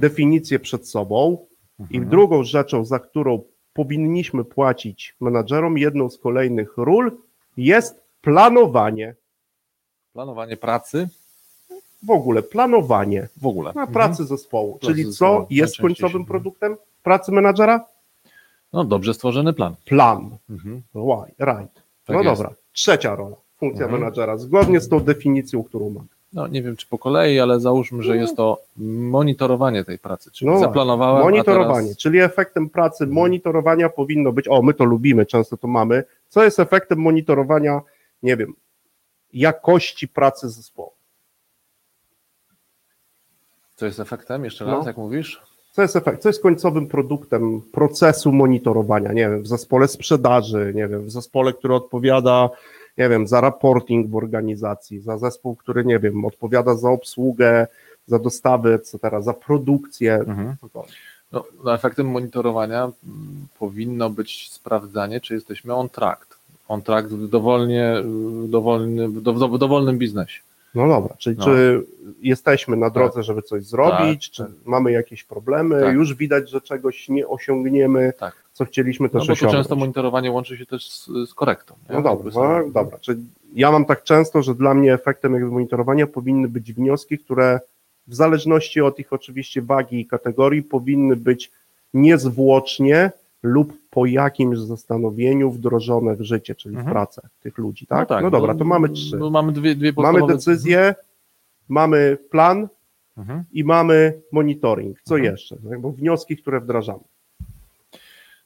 definicję przed sobą i Mhm. drugą rzeczą, za którą powinniśmy płacić menadżerom, jedną z kolejnych ról jest planowanie. Planowanie pracy W ogóle planowanie w ogóle. na Mhm. pracy zespołu. Pracy Czyli zespołu, co jest końcowym produktem pracy menadżera? No dobrze stworzony plan. Plan. Mhm. Right. Tak no jest. dobra. Trzecia rola. Funkcja Mhm. menadżera. Zgodnie z tą definicją, którą mam. No nie wiem czy po kolei, ale załóżmy, że jest to monitorowanie tej pracy. Czyli No, zaplanowałem. Monitorowanie, teraz- czyli efektem pracy Mhm. monitorowania powinno być, o my to lubimy, często to mamy, co jest efektem monitorowania, nie wiem, jakości pracy zespołu. Co jest efektem? Jeszcze No. raz, jak mówisz? Co jest efekt, co jest końcowym produktem procesu monitorowania, nie wiem, w zespole sprzedaży, nie wiem, w zespole, który odpowiada, nie wiem, za reporting w organizacji, za zespół, który, nie wiem, odpowiada za obsługę, za dostawy, etc., za produkcję. Mhm. No, no, efektem monitorowania mm, powinno być sprawdzanie, czy jesteśmy on tract. On tract w dowolnie, dowolny, w, do, w dowolnym biznesie. No dobra, czyli No. czy jesteśmy na drodze, żeby coś zrobić, Tak, czy tak. mamy jakieś problemy, Tak. już widać, że czegoś nie osiągniemy, Tak. Co chcieliśmy No, też bo tu osiągnąć. często monitorowanie łączy się też z, z korektą. nie? No dobra, no, dobra, czyli ja mam tak często, że dla mnie efektem jakby monitorowania powinny być wnioski, które w zależności od ich oczywiście wagi i kategorii powinny być niezwłocznie lub po jakimś zastanowieniu wdrożone w życie, czyli w Mhm. pracę tych ludzi, tak? tak, No dobra, to mamy trzy. No, mamy dwie, dwie Mamy podstawowe- decyzję, mamy plan, Mhm. i mamy monitoring. Co Mhm. jeszcze? Bo wnioski, które wdrażamy.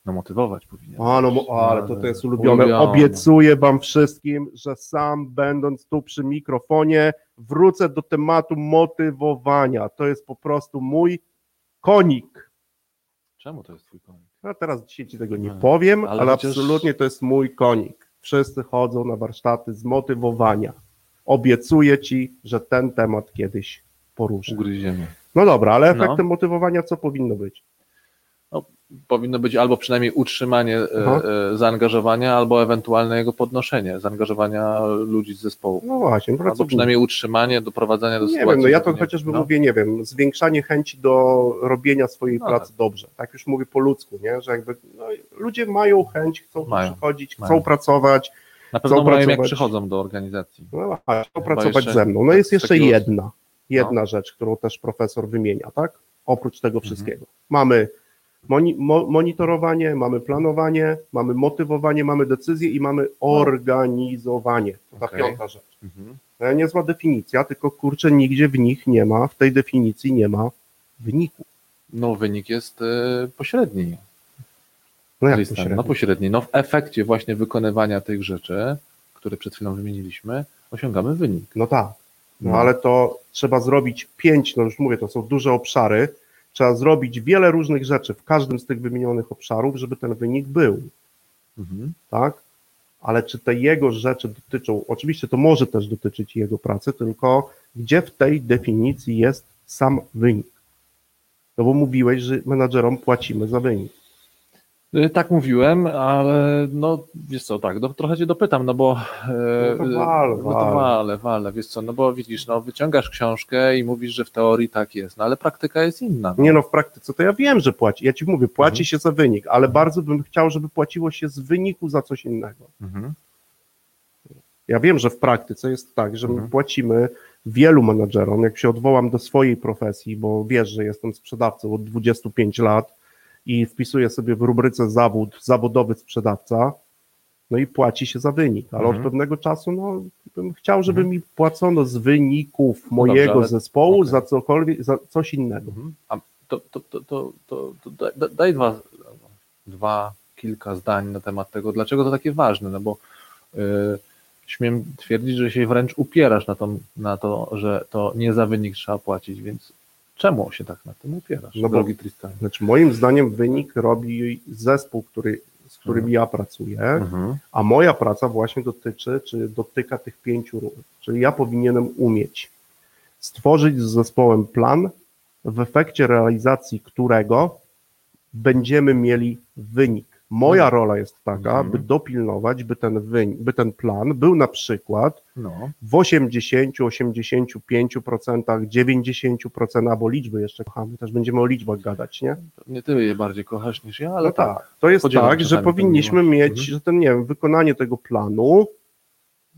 No motywować powinien. A, no, mo- ale to, to jest ulubione. Obiecuję Wam wszystkim, że sam będąc tu przy mikrofonie, wrócę do tematu motywowania. To jest po prostu mój konik. Czemu to jest twój konik? A teraz dzisiaj Ci tego nie powiem, Ale ale, chociaż- absolutnie to jest mój konik. Wszyscy chodzą na warsztaty z motywowania. Obiecuję Ci, że ten temat kiedyś poruszę. Ugryziemy. No dobra, ale No. efektem motywowania co powinno być? Powinno być albo przynajmniej utrzymanie e, Aha. e, zaangażowania, albo ewentualne jego podnoszenie, zaangażowania ludzi z zespołu. No właśnie, Albo pracownicy. przynajmniej utrzymanie, doprowadzenia do Nie sytuacji. wiem, no ja to nie- chociażby no. mówię, nie wiem, zwiększanie chęci do robienia swojej No pracy dobrze. Tak już mówię po ludzku, nie? Że jakby no, ludzie mają chęć, chcą Mają, przychodzić, mają. chcą pracować, Na pewno chcą mają jak przychodzą do organizacji. no, a, chcą pracować jeszcze ze mną. No tak, jest jeszcze No. jedna, jedna rzecz, którą też profesor wymienia, tak? Oprócz Mhm. tego wszystkiego. Mamy moni mo monitorowanie, mamy planowanie, mamy motywowanie, mamy decyzję i mamy organizowanie. To ta Okej. piąta rzecz. Mhm. No, Niezła definicja, tylko kurczę, nigdzie w nich nie ma, w tej definicji nie ma wyniku. No wynik jest e, pośredni. No jak Tristan. pośrednio? No pośredni. No w efekcie właśnie wykonywania tych rzeczy, które przed chwilą wymieniliśmy, osiągamy wynik. No tak, no No. ale to trzeba zrobić pięć, no już mówię, to są duże obszary, trzeba zrobić wiele różnych rzeczy w każdym z tych wymienionych obszarów, żeby ten wynik był, Mhm. tak? Ale czy te jego rzeczy dotyczą, oczywiście to może też dotyczyć jego pracy, tylko gdzie w tej definicji jest sam wynik? No bo mówiłeś, że menadżerom płacimy za wynik. Y, Tak mówiłem, ale no wiesz co, tak, do, trochę cię dopytam, no bo No to wal, no to wale, wale, wiesz co, no bo widzisz, no wyciągasz książkę i mówisz, że w teorii tak jest, no ale praktyka jest inna. Nie no, w praktyce to ja wiem, że płaci. Ja ci mówię, płaci Mhm. się za wynik, ale bardzo bym chciał, żeby płaciło się z wyniku za coś innego. Mhm. Ja wiem, że w praktyce jest tak, że my Mhm. płacimy wielu menadżerom, jak się odwołam do swojej profesji, bo wiesz, że jestem sprzedawcą od 25 lat i wpisuję sobie w rubryce zawód, zawodowy sprzedawca, no i płaci się za wynik, ale Mhm. od pewnego czasu no, bym chciał, żeby Mhm. mi płacono z wyników mojego dobrze, ale- zespołu okej. za cokolwiek, za coś innego. Mhm. A to, to, to, to, to, to daj- dwa, dwa, kilka zdań na temat tego, dlaczego to takie ważne, no bo y, śmiem twierdzić, że się wręcz upierasz na to, na to, że to nie za wynik trzeba płacić, więc czemu się tak na tym upierasz, No drogi Tristan? Znaczy, moim zdaniem wynik robi zespół, który z którymi ja pracuję, Mhm. a moja praca właśnie dotyczy, czy dotyka tych pięciu ról. Czyli ja powinienem umieć stworzyć z zespołem plan, w efekcie realizacji którego będziemy mieli wynik. Moja Mhm. rola jest taka, Mhm. by dopilnować, by ten, wynik, by ten plan był na przykład No. w 80, 85%, 90%, albo liczby jeszcze kochamy, też będziemy o liczbach gadać, nie? Nie ty je bardziej kochasz niż ja, ale No tak. tak. To jest Podzielam tak, że powinniśmy mieć, miłość. że ten, nie wiem, wykonanie tego planu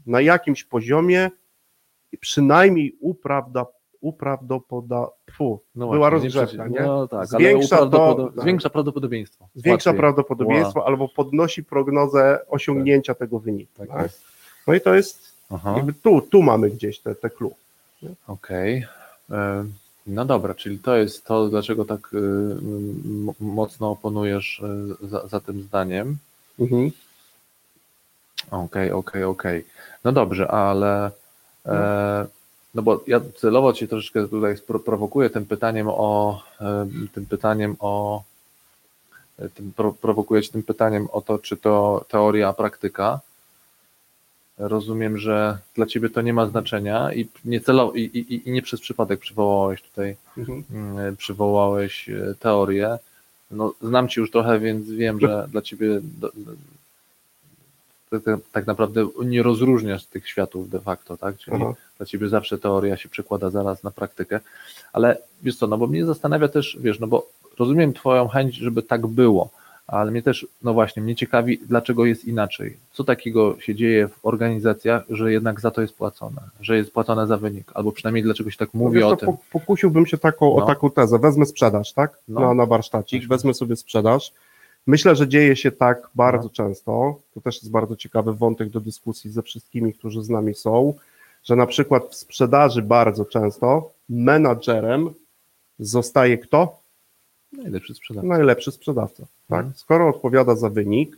na jakimś poziomie przynajmniej uprawda, uprawdopoda, fu, No była właśnie, rozgrzewka, nie? No tak, Zwiększa to- tak. zwiększa prawdopodobieństwo. Zwiększa Łatwiej. prawdopodobieństwo albo podnosi prognozę osiągnięcia tego wyniku. Tak Tak? No i to jest, tu, tu mamy gdzieś te, te clue. Okej. E, No dobra, czyli to jest to, dlaczego tak y, mocno oponujesz y, za, za tym zdaniem. Mhm. Okej, okej, okej. No dobrze, ale e, no bo ja celowo cię troszeczkę tutaj prowokuję tym pytaniem o e, tym pytaniem o e, tym pro, prowokuję cię tym pytaniem o to, czy to teoria, a praktyka. Rozumiem, że dla ciebie to nie ma znaczenia i nie celowo, i, i, i nie przez przypadek przywołałeś tutaj Mhm. mm, przywołałeś e, teorię. No, znam Cię już trochę, więc wiem, że dla Ciebie do, tak naprawdę nie rozróżniasz tych światów de facto, tak? Czyli Aha. dla Ciebie zawsze teoria się przekłada zaraz na praktykę. Ale wiesz co, no bo mnie zastanawia też, wiesz, no bo rozumiem Twoją chęć, żeby tak było, ale mnie też, no właśnie, mnie ciekawi, dlaczego jest inaczej. Co takiego się dzieje w organizacjach, że jednak za to jest płacone, że jest płacone za wynik, albo przynajmniej dlaczego się tak mówi Wiesz o co, tym. po- Pokusiłbym się taką, No. o taką tezę. Wezmę sprzedaż, tak? No. Na, na warsztacik, wezmę sobie sprzedaż. Myślę, że dzieje się tak bardzo No. często. To też jest bardzo ciekawy wątek do dyskusji ze wszystkimi, którzy z nami są, że na przykład w sprzedaży bardzo często menadżerem zostaje kto? Najlepszy sprzedawca. Najlepszy sprzedawca. Tak? Mhm. Skoro odpowiada za wynik,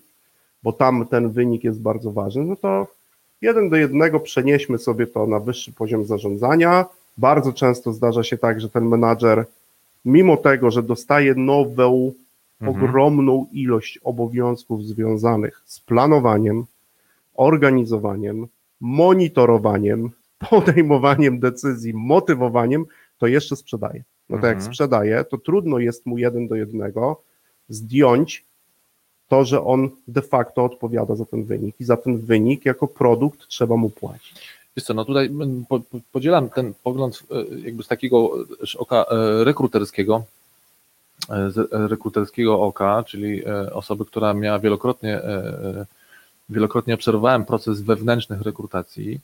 bo tam ten wynik jest bardzo ważny, no to jeden do jednego przenieśmy sobie to na wyższy poziom zarządzania. Bardzo często zdarza się tak, że ten menadżer, mimo tego, że dostaje nową, Mhm. ogromną ilość obowiązków związanych z planowaniem, organizowaniem, monitorowaniem, podejmowaniem decyzji, motywowaniem, to jeszcze sprzedaje. No to jak Mhm. sprzedaje, to trudno jest mu jeden do jednego zdjąć to, że on de facto odpowiada za ten wynik i za ten wynik jako produkt trzeba mu płacić. Wiesz co, no tutaj po, po, podzielam ten pogląd e, jakby z takiego też oka e, rekruterskiego, e, e, rekruterskiego oka, czyli e, osoby, która miała wielokrotnie, e, e, wielokrotnie obserwowałem proces wewnętrznych rekrutacji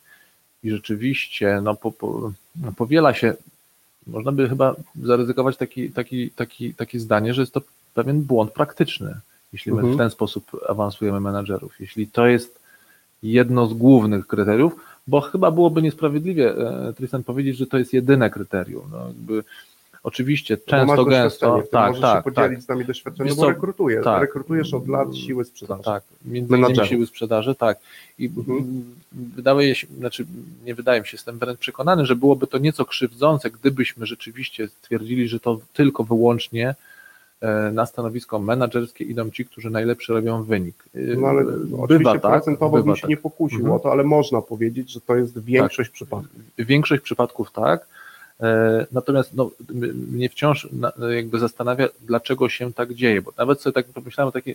i rzeczywiście no, po, po, no, powiela się, można by chyba zaryzykować taki, taki, taki, takie zdanie, że jest to pewien błąd praktyczny, jeśli my Mhm. w ten sposób awansujemy menadżerów. Jeśli to jest jedno z głównych kryteriów, bo chyba byłoby niesprawiedliwie, Tristan, powiedzieć, że to jest jedyne kryterium. No, jakby, oczywiście, często, masz gęsto, tak, możesz tak, się podzielić tak, z nami doświadczeniem, bo rekrutujesz, tak. rekrutujesz od lat siły sprzedaży. tak, między innymi siły sprzedaży, tak. I Mhm. wydaje się, znaczy nie wydaje mi się, jestem wręcz przekonany, że byłoby to nieco krzywdzące, gdybyśmy rzeczywiście stwierdzili, że to tylko wyłącznie e, na stanowisko menedżerskie idą ci, którzy najlepszy robią wynik. E, No ale Bywa oczywiście tak, procentowo bywa bym się tak. nie pokusił Mhm. o to, ale można powiedzieć, że to jest większość przypadków. Większość przypadków tak. E, Natomiast no, mnie wciąż jakby zastanawia, dlaczego się tak dzieje, bo nawet sobie tak pomyślałem, takie,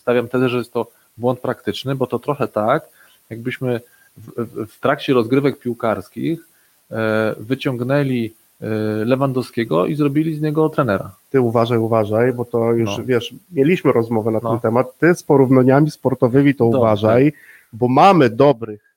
stawiam tezę, że jest to błąd praktyczny, bo to trochę tak, jakbyśmy w, w, trakcie rozgrywek piłkarskich e, wyciągnęli e, Lewandowskiego i zrobili z niego trenera. Ty uważaj, uważaj, bo to już No. wiesz, mieliśmy rozmowę na No. ten temat. Ty z porównaniami sportowymi to Dobrze. uważaj, bo mamy dobrych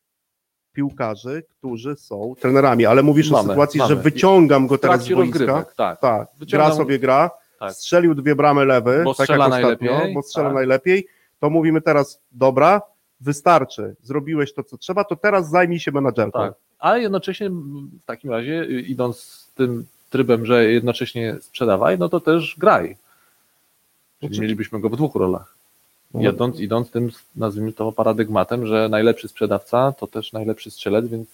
piłkarzy, którzy są trenerami, ale mówisz o Mamy, sytuacji, mamy. że wyciągam go teraz z boiska. tak. Tak, Wyciągam- gra sobie gra, Tak. strzelił dwie bramy lewy, Bo tak strzela jak ostatnio, najlepiej, bo strzela tak. najlepiej, to mówimy teraz, dobra, wystarczy, zrobiłeś to, co trzeba, to teraz zajmij się menadżerką. Tak, ale jednocześnie w takim razie y, idąc z tym trybem, że jednocześnie sprzedawaj, no to też graj. Czyli mielibyśmy go w dwóch rolach. No. Idąc, tym, nazwijmy to paradygmatem, że najlepszy sprzedawca to też najlepszy strzelec, więc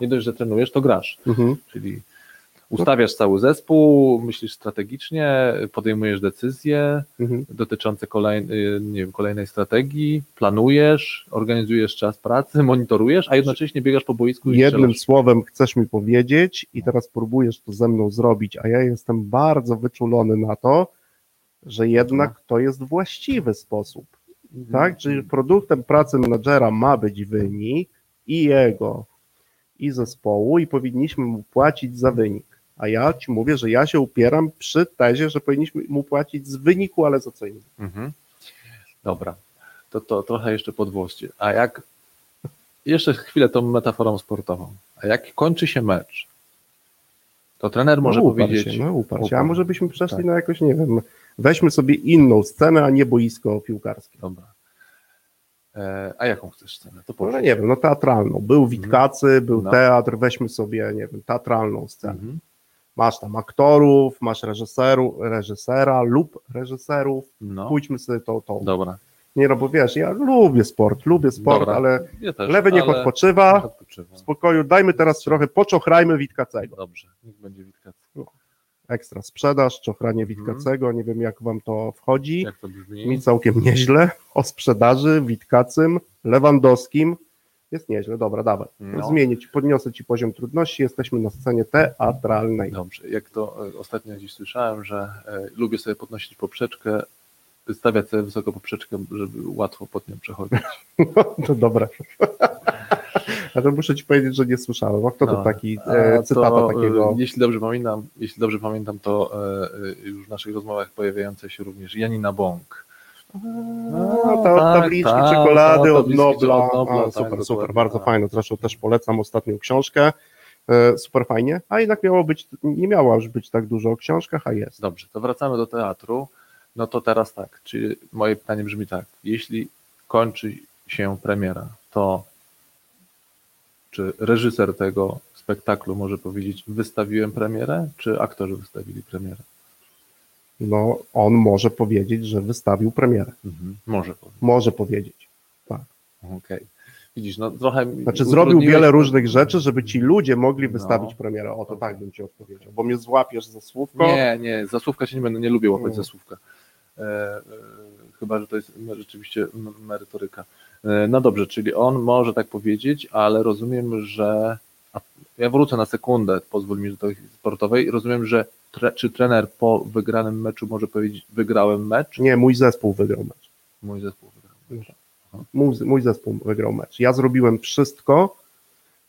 nie dość, że trenujesz, to grasz. Mhm. Czyli Ustawiasz cały zespół, myślisz strategicznie, podejmujesz decyzje Mhm. dotyczące kolej, y, nie wiem, kolejnej strategii, planujesz, organizujesz czas pracy, monitorujesz, a jednocześnie biegasz po boisku i Jednym strzelasz. słowem chcesz mi powiedzieć i teraz próbujesz to ze mną zrobić, a ja jestem bardzo wyczulony na to, że jednak to jest właściwy sposób. Tak? Czyli produktem pracy menadżera ma być wynik i jego, i zespołu, i powinniśmy mu płacić za wynik. A ja ci mówię, że ja się upieram przy tezie, że powinniśmy mu płacić z wyniku, ale za co innego. Mhm. Dobra, to, to trochę jeszcze podwłoście. A jak, jeszcze chwilę tą metaforą sportową, a jak kończy się mecz, to trener może no, uparł powiedzieć, Się, no, uparł się. A może byśmy przeszli Tak. na jakoś, nie wiem, weźmy sobie inną scenę, a nie boisko piłkarskie. dobra, e, a jaką chcesz scenę? To No, nie wiem, no teatralną. Był Witkacy, był No. teatr, weźmy sobie, nie wiem, teatralną scenę. Mhm. Masz tam aktorów, masz reżyseru, reżysera lub reżyserów. No, Pójdźmy sobie to, to. dobra. Nie no, bo wiesz, ja lubię sport, lubię sport, Dobra. ale Ja też, lewy niech odpoczywa, odpoczywa. w spokoju, dajmy teraz trochę, poczochrajmy Witkacego. Dobrze, niech będzie Witkacy. Ekstra sprzedaż, czochranie Mhm. Witkacego, nie wiem jak wam to wchodzi. Jak to brzmi? Mi całkiem nieźle. O sprzedaży, Witkacym, Lewandowskim. Jest nieźle, dobra, dawaj. No. Zmienię ci, podniosę ci poziom trudności, jesteśmy na scenie teatralnej. Dobrze, jak to e, ostatnio gdzieś słyszałem, że e, lubię sobie podnosić poprzeczkę, stawiać sobie wysoko poprzeczkę, żeby łatwo pod nią przechodzić. to dobre. A to muszę ci powiedzieć, że nie słyszałem. A kto to No, taki A e, cytata to, e, takiego? Jeśli dobrze pamiętam, jeśli dobrze pamiętam, to e, e, już w naszych rozmowach pojawiające się również Janina Bąk. A, ta, tak, tabliczki tak, czekolady to od Nobla. od Nobla, A, tak, super, super, dokładnie, bardzo tak. fajne. Zresztą też polecam ostatnią książkę. E, Super fajnie. A jednak miało być, nie miało już być tak dużo o książkach, a jest. Dobrze, to wracamy do teatru. No to teraz tak, czyli moje pytanie brzmi tak, jeśli kończy się premiera, to czy reżyser tego spektaklu może powiedzieć, wystawiłem premierę, czy aktorzy wystawili premierę? No, on może powiedzieć, że wystawił premierę. Mhm. Może powiedzieć. Może powiedzieć. Okej. Widzisz, no trochę. Znaczy zrobił wiele różnych rzeczy, żeby ci ludzie mogli No. wystawić premierę. O, to tak bym ci odpowiedział. Bo mnie złapiesz za słówko. Nie, nie, za słówka się nie będę, nie lubię łapać No. za słówka. E, e, chyba, że to jest rzeczywiście merytoryka. E, no dobrze, czyli on może tak powiedzieć, ale rozumiem, że. Ja wrócę na sekundę, pozwól mi do tej sportowej. Rozumiem, że tre, czy trener po wygranym meczu może powiedzieć, wygrałem mecz? Nie, mój zespół wygrał mecz. Mój zespół wygrał. mecz. Mój, mój zespół wygrał mecz. Ja zrobiłem wszystko,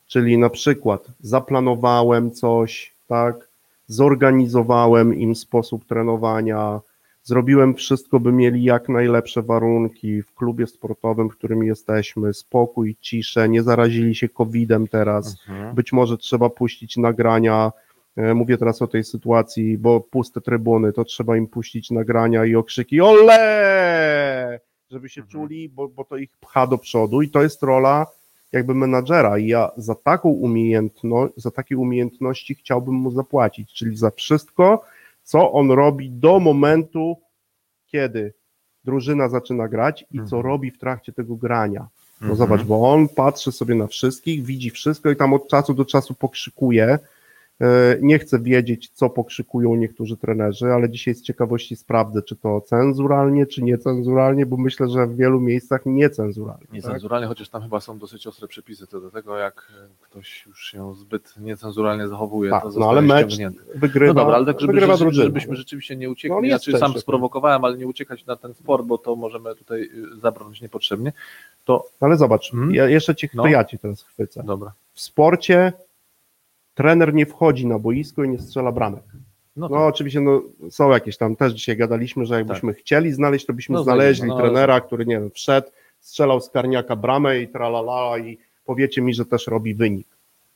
czyli na przykład zaplanowałem coś, tak, zorganizowałem im sposób trenowania, zrobiłem wszystko, by mieli jak najlepsze warunki w klubie sportowym, w którym jesteśmy, spokój, ciszę, nie zarazili się COVID-em teraz. Mhm. Być może trzeba puścić nagrania. e, Mówię teraz o tej sytuacji, bo puste trybuny, to trzeba im puścić nagrania i okrzyki ole, żeby się Mhm. czuli, bo, bo to ich pcha do przodu i to jest rola jakby menadżera i ja za taką umiejętność, za takie umiejętności chciałbym mu zapłacić, czyli za wszystko, co on robi do momentu, kiedy drużyna zaczyna grać i co Mhm. robi w trakcie tego grania. No Mhm. zobacz, bo on patrzy sobie na wszystkich, widzi wszystko i tam od czasu do czasu pokrzykuje. E, Nie chcę wiedzieć, co pokrzykują niektórzy trenerzy, ale dzisiaj z ciekawości sprawdzę, czy to cenzuralnie, czy niecenzuralnie, bo myślę, że w wielu miejscach niecenzuralnie. tak? Niecenzuralnie, chociaż tam chyba są dosyć ostre przepisy co do tego, jak e, ktoś już się zbyt niecenzuralnie zachowuje, Tak, to no zostaje ale mecz ściągnięty. Wygrywa, No dobra, ale tak, żeby, wygrywa żeby, żebyśmy rzeczywiście nie uciekli, No, ja czy sam sprowokowałem, ale nie uciekać na ten sport, bo to możemy tutaj y, zabrnąć niepotrzebnie, to No ale zobacz, Mhm. ja jeszcze cię, No. ja ci teraz chwycę. dobra. W sporcie trener nie wchodzi na boisko i nie strzela bramek. No, No tak. oczywiście no, są jakieś tam, też dzisiaj gadaliśmy, że jakbyśmy chcieli znaleźć, to byśmy No, znaleźli no, trenera, który nie wiem, wszedł, strzelał z karniaka bramę i tralala i powiecie mi, że też robi wynik.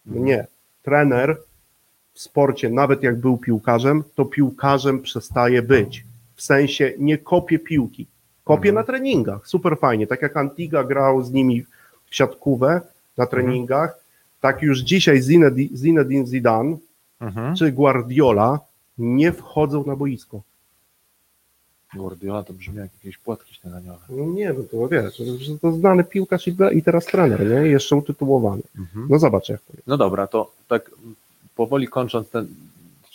No Mhm. nie. Trener w sporcie, nawet jak był piłkarzem, to piłkarzem przestaje być. W sensie nie kopie piłki. Kopie Mhm. na treningach, super fajnie. Tak jak Antiga grał z nimi w siatkówę Mhm. na treningach, tak już dzisiaj Zinedine Zidane Mhm. czy Guardiola nie wchodzą na boisko. Guardiola to brzmi jak jakieś płatki śniadaniowe. No nie, no to wiesz, że to znany piłkarz i, teraz trener, nie? Jeszcze utytułowany. Mhm. No zobacz jak to jest. No dobra, to tak powoli kończąc ten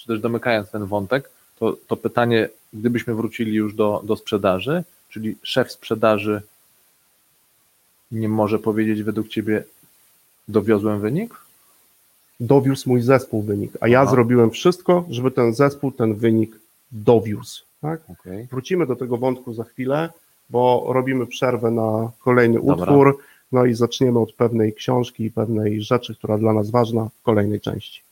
też domykając ten wątek, to, to pytanie, gdybyśmy wrócili już do, do sprzedaży, czyli szef sprzedaży nie może powiedzieć według Ciebie dowiozłem wynik? Dowiózł mój zespół wynik, a ja Aha. zrobiłem wszystko, żeby ten zespół ten wynik dowiózł. Tak? Okej. Wrócimy do tego wątku za chwilę, bo robimy przerwę na kolejny Dobra. utwór, no i zaczniemy od pewnej książki i pewnej rzeczy, która dla nas ważna w kolejnej części.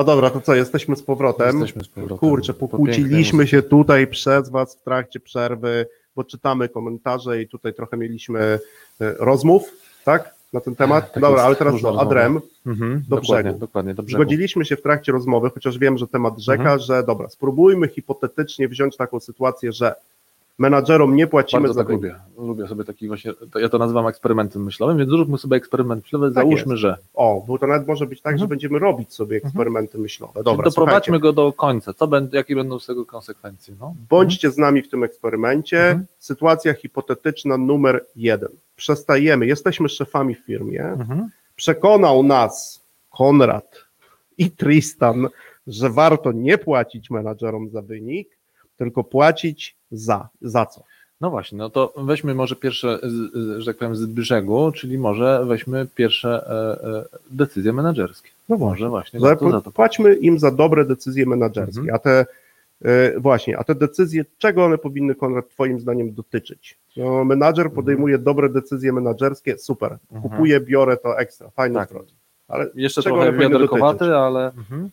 No dobra, to co, jesteśmy z powrotem. Jesteśmy z powrotem. Kurczę, Po pokłóciliśmy się tutaj przez Was w trakcie przerwy, bo czytamy komentarze i tutaj trochę mieliśmy e, rozmów, tak? Na ten temat. Tak Dobra, jest, ale teraz rozmowy. Adrem. Mhm, do dokładnie, brzegu. dokładnie, do brzegu. Zgodziliśmy się w trakcie rozmowy, chociaż wiem, że temat rzeka, Mhm. że dobra, spróbujmy hipotetycznie wziąć taką sytuację, że menadżerom nie płacimy Bardzo za tak lubię. Lubię sobie taki właśnie, to ja to nazywam eksperymentem myślowym, więc zróbmy sobie eksperyment myślowy, załóżmy, że. O, bo to nawet może być tak, że Mhm. będziemy robić sobie eksperymenty myślowe. Czyli Dobra, doprowadźmy go do końca. Co będą, jakie będą z tego konsekwencje? No? bądźcie z nami w tym eksperymencie. Mhm. Sytuacja hipotetyczna numer jeden. Przestajemy, jesteśmy szefami w firmie. Mhm. Przekonał nas Konrad i Tristan, że warto nie płacić menadżerom za wynik, tylko płacić za. Za co? No właśnie, no to weźmy może pierwsze, z- z- że tak powiem, z brzegu, czyli może weźmy pierwsze e, e, decyzje menedżerskie. No Może właśnie, Za, to za to. płacimy im za dobre decyzje menedżerskie, Mhm. a te e, właśnie, a te decyzje, czego one powinny, Konrad, twoim zdaniem dotyczyć? No, menadżer podejmuje dobre decyzje menedżerskie, super, Mhm. kupuję, biorę to ekstra, fajny Tak. zwrot. Ale Jeszcze czego trochę wiaderkowaty, ale. Mhm.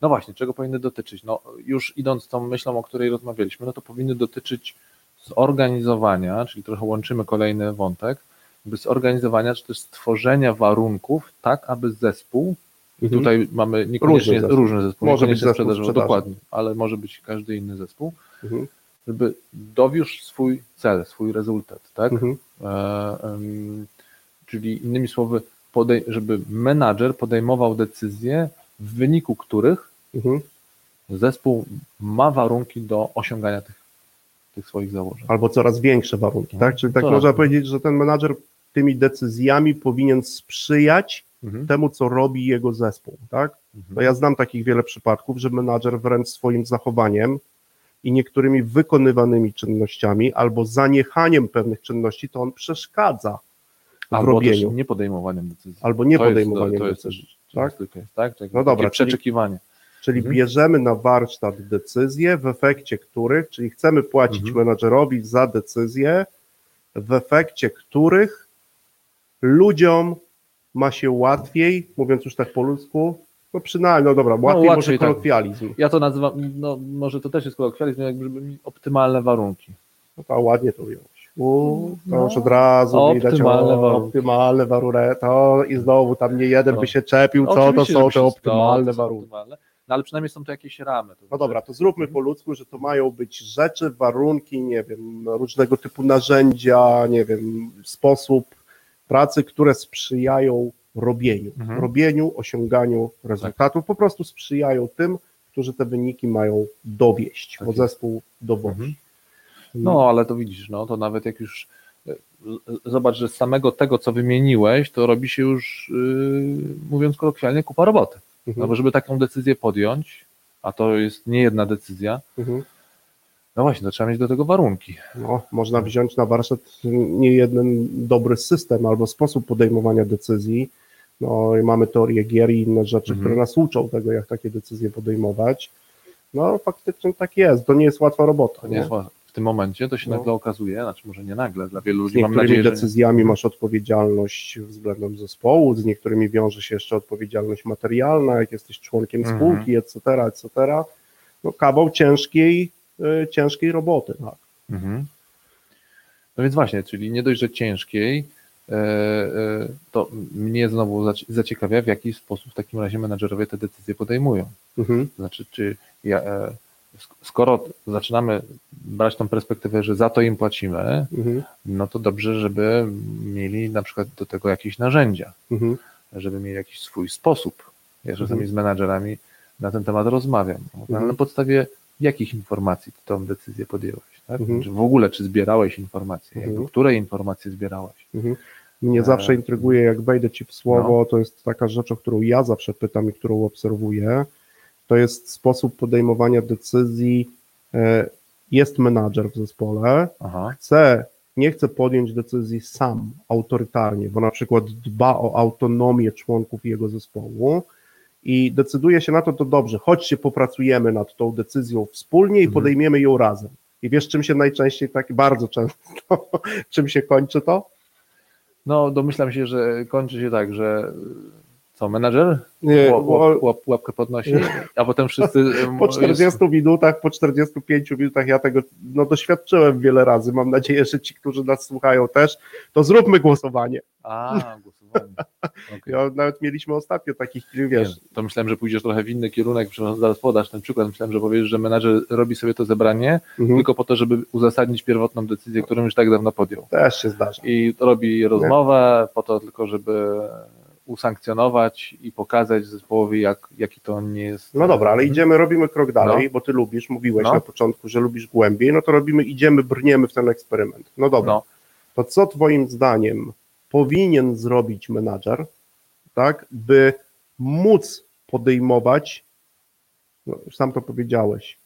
No właśnie, czego powinny dotyczyć? No już idąc tą myślą, o której rozmawialiśmy, no to powinny dotyczyć zorganizowania, czyli trochę łączymy kolejny wątek, jakby zorganizowania, czy też stworzenia warunków, tak aby zespół, i Mhm. tutaj mamy niekoniecznie Różny zespół. różny zespół, Może być zespół sprzedaży. dokładnie, ale może być każdy inny zespół, Mhm. żeby dowiózł swój cel, swój rezultat, tak? Mhm. E, czyli innymi słowy, podej- żeby menadżer podejmował decyzje, w wyniku których Mhm. zespół ma warunki do osiągania tych, tych swoich założeń. Albo coraz większe warunki, No, tak? Czyli tak coraz można powiedzieć, że ten menadżer tymi decyzjami powinien sprzyjać Mhm. temu, co robi jego zespół, tak? No Mhm. ja znam takich wiele przypadków, że menadżer wręcz swoim zachowaniem i niektórymi wykonywanymi czynnościami albo zaniechaniem pewnych czynności, to on przeszkadza w Albo robieniu, nie podejmowaniem decyzji. albo nie To jest- podejmowaniem to decyzji. tak? jest, tak? Tak, No dobra, takie czyli- przeczekiwanie. Czyli Mhm. bierzemy na warsztat decyzje, w efekcie których, czyli chcemy płacić Mhm. menadżerowi za decyzje, w efekcie których ludziom ma się łatwiej, mówiąc już tak po ludzku, no przynajmniej, no dobra, łatwiej, może łatwiej, tak. kolokwializm. Ja to nazywam, no może to też jest kolokwializm, jakby optymalne warunki. No to ładnie to ująłeś. U, to No. już od razu widać Optymalne o, warunki. optymalne warunki. To i znowu tam nie jeden No. by się czepił, co to są te optymalne warunki. optymalne. No ale przynajmniej są to jakieś ramy. To No znaczy- dobra, to zróbmy po ludzku, że to mają być rzeczy, warunki, nie wiem, różnego typu narzędzia, nie wiem, sposób pracy, które sprzyjają robieniu, Mhm. robieniu, osiąganiu rezultatów, po prostu sprzyjają tym, którzy te wyniki mają dowieść, Tak bo zespół dowozi. Mhm. No, ale to widzisz, no to nawet jak już e, zobacz, że z samego tego, co wymieniłeś, to robi się już, yy, mówiąc kolokwialnie, kupa roboty. Mhm. No bo żeby taką decyzję podjąć, a to jest nie jedna decyzja, Mhm. no właśnie, to trzeba mieć do tego warunki. No, można wziąć na warsztat nie jeden dobry system albo sposób podejmowania decyzji. No, i mamy teorię gier i inne rzeczy, Mhm. które nas uczą tego, jak takie decyzje podejmować. No, faktycznie tak jest. To nie jest łatwa robota. To nie jest. Tym momencie, to się No. nagle okazuje, znaczy może nie nagle, dla wielu ludzi mam nadzieję, że... decyzjami masz odpowiedzialność względem zespołu, z niektórymi wiąże się jeszcze odpowiedzialność materialna, jak jesteś członkiem Mhm. spółki, etc., etc. No, kawał ciężkiej, y, ciężkiej roboty. Tak. Mhm. No więc właśnie, czyli nie dość, że ciężkiej, e, e, to mnie znowu zaci- zaciekawia, w jaki sposób w takim razie menadżerowie te decyzje podejmują. Mhm. Znaczy, czy ja, e, skoro zaczynamy brać tą perspektywę, że za to im płacimy, Mhm. no to dobrze, żeby mieli na przykład do tego jakieś narzędzia, Mhm. żeby mieli jakiś swój sposób. Ja czasami Mhm. z menadżerami na ten temat rozmawiam. Mhm. Na podstawie jakich informacji ty tą decyzję podjęłeś? Tak? Mhm. Czy w ogóle, czy zbierałeś informacje? Mhm. Jakby, które informacje zbierałeś? Mhm. Mnie E, zawsze intryguje, jak wejdę ci w słowo, no. to jest taka rzecz, o którą ja zawsze pytam i którą obserwuję. To jest sposób podejmowania decyzji. E, Jest menadżer w zespole, Aha. chce, nie chce podjąć decyzji sam, autorytarnie, bo na przykład dba o autonomię członków jego zespołu i decyduje się na to, to dobrze, chodźcie, popracujemy nad tą decyzją wspólnie i Mhm. podejmiemy ją razem. I wiesz, czym się najczęściej tak, bardzo często, czym się kończy to? No, domyślam się, że kończy się tak, że co, menadżer Nie, łap, łap, łap, łapkę podnosi, a potem wszyscy... Po 40 minutach, po 45 minutach ja tego no, doświadczyłem wiele razy. Mam nadzieję, że ci, którzy nas słuchają też, to zróbmy głosowanie. A, głosowanie. Okej. Ja, nawet mieliśmy ostatnio takich, Nie, wiesz, to myślałem, że pójdziesz trochę w inny kierunek, przepraszam, zaraz podasz ten przykład. Myślałem, że powiesz, że menadżer robi sobie to zebranie mhm, tylko po to, żeby uzasadnić pierwotną decyzję, którą już tak dawno podjął. też się zdarza. I robi rozmowę po to tylko, żeby usankcjonować i pokazać zespołowi, jak, jaki to nie jest. No dobra, ale idziemy, robimy krok dalej, bo ty lubisz, mówiłeś No. na początku, że lubisz głębiej, no to robimy, idziemy, brniemy w ten eksperyment. No dobra, No, to co twoim zdaniem powinien zrobić menadżer, tak, by móc podejmować, no sam to powiedziałeś,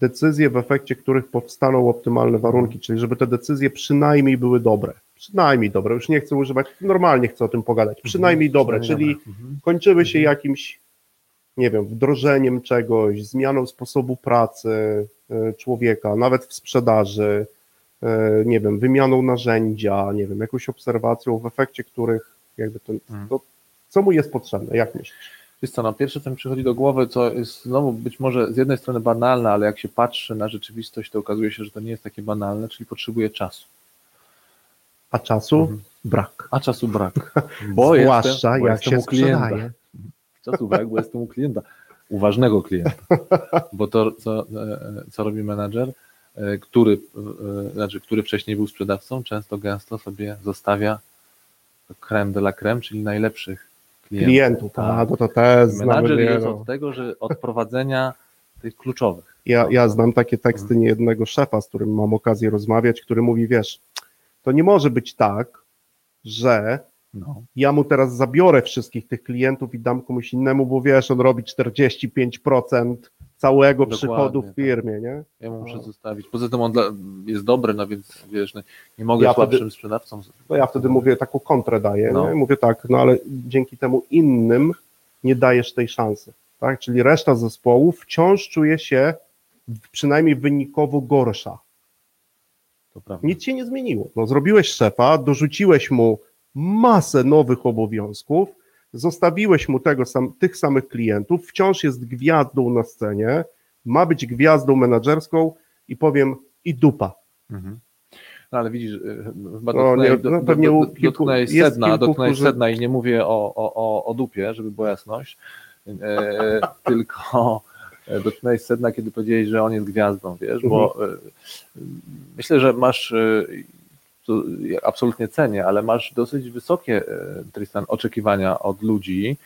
decyzje, w efekcie których powstaną optymalne warunki, czyli żeby te decyzje przynajmniej były dobre. Przynajmniej dobre, już nie chcę używać, normalnie chcę o tym pogadać, przynajmniej dobre, czyli Mhm. kończyły się jakimś, nie wiem, wdrożeniem czegoś, zmianą sposobu pracy e, człowieka, nawet w sprzedaży, e, nie wiem, wymianą narzędzia, nie wiem, jakąś obserwacją, w efekcie których jakby ten, Mhm. to, co mu jest potrzebne, jak myślisz? Wiesz co, no pierwsze co mi przychodzi do głowy, co jest znowu być może z jednej strony banalne, ale jak się patrzy na rzeczywistość, to okazuje się, że to nie jest takie banalne, czyli potrzebuje czasu. A czasu Mhm. brak. A czasu brak. Bo Zwłaszcza jestem, bo jak jestem się u klienta. sprzedaje. Czasu brak, bo jestem u klienta. Uważnego klienta. Bo to, co, e, co robi menadżer, e, który, e, znaczy, który wcześniej był sprzedawcą, często gęsto sobie zostawia creme de la creme, czyli najlepszych klientów. Klientów, Tak. a to, to też znamy Menadżer jest od tego, że od prowadzenia tych kluczowych. Ja, ja znam takie teksty Mhm. niejednego szefa, z którym mam okazję rozmawiać, który mówi, wiesz, to nie może być tak, że No. ja mu teraz zabiorę wszystkich tych klientów i dam komuś innemu, bo wiesz, on robi 45% całego Dokładnie, przychodu w tak. firmie, nie? Ja mu muszę No. zostawić. Poza tym on dla, jest dobry, no więc wiesz, no, nie mogę Ja słabszym wtedy- sprzedawcą. To ja wtedy mówię, taką kontrę daję, No. nie? mówię tak, no ale dzięki temu innym nie dajesz tej szansy, tak? Czyli reszta zespołu wciąż czuje się przynajmniej wynikowo gorsza. To prawda. Nic się nie zmieniło. No, zrobiłeś szefa, dorzuciłeś mu masę nowych obowiązków, zostawiłeś mu tego sam, tych samych klientów, wciąż jest gwiazdą na scenie, ma być gwiazdą menedżerską i powiem i dupa. Mhm. No ale widzisz, y, chyba No, dotknęłeś, nie, do, no, pewnie do, do, kilku- dotknęłeś jest sedna, kilku, dotknęłeś którzy- sedna i nie mówię o, o, o, o dupie, żeby była jasność, e, tylko e, dotknąłeś sedna, kiedy powiedziałeś, że on jest gwiazdą, wiesz, bo Mhm. e, myślę, że masz, e, to absolutnie cenię, ale masz dosyć wysokie, e, Tristan, oczekiwania od ludzi,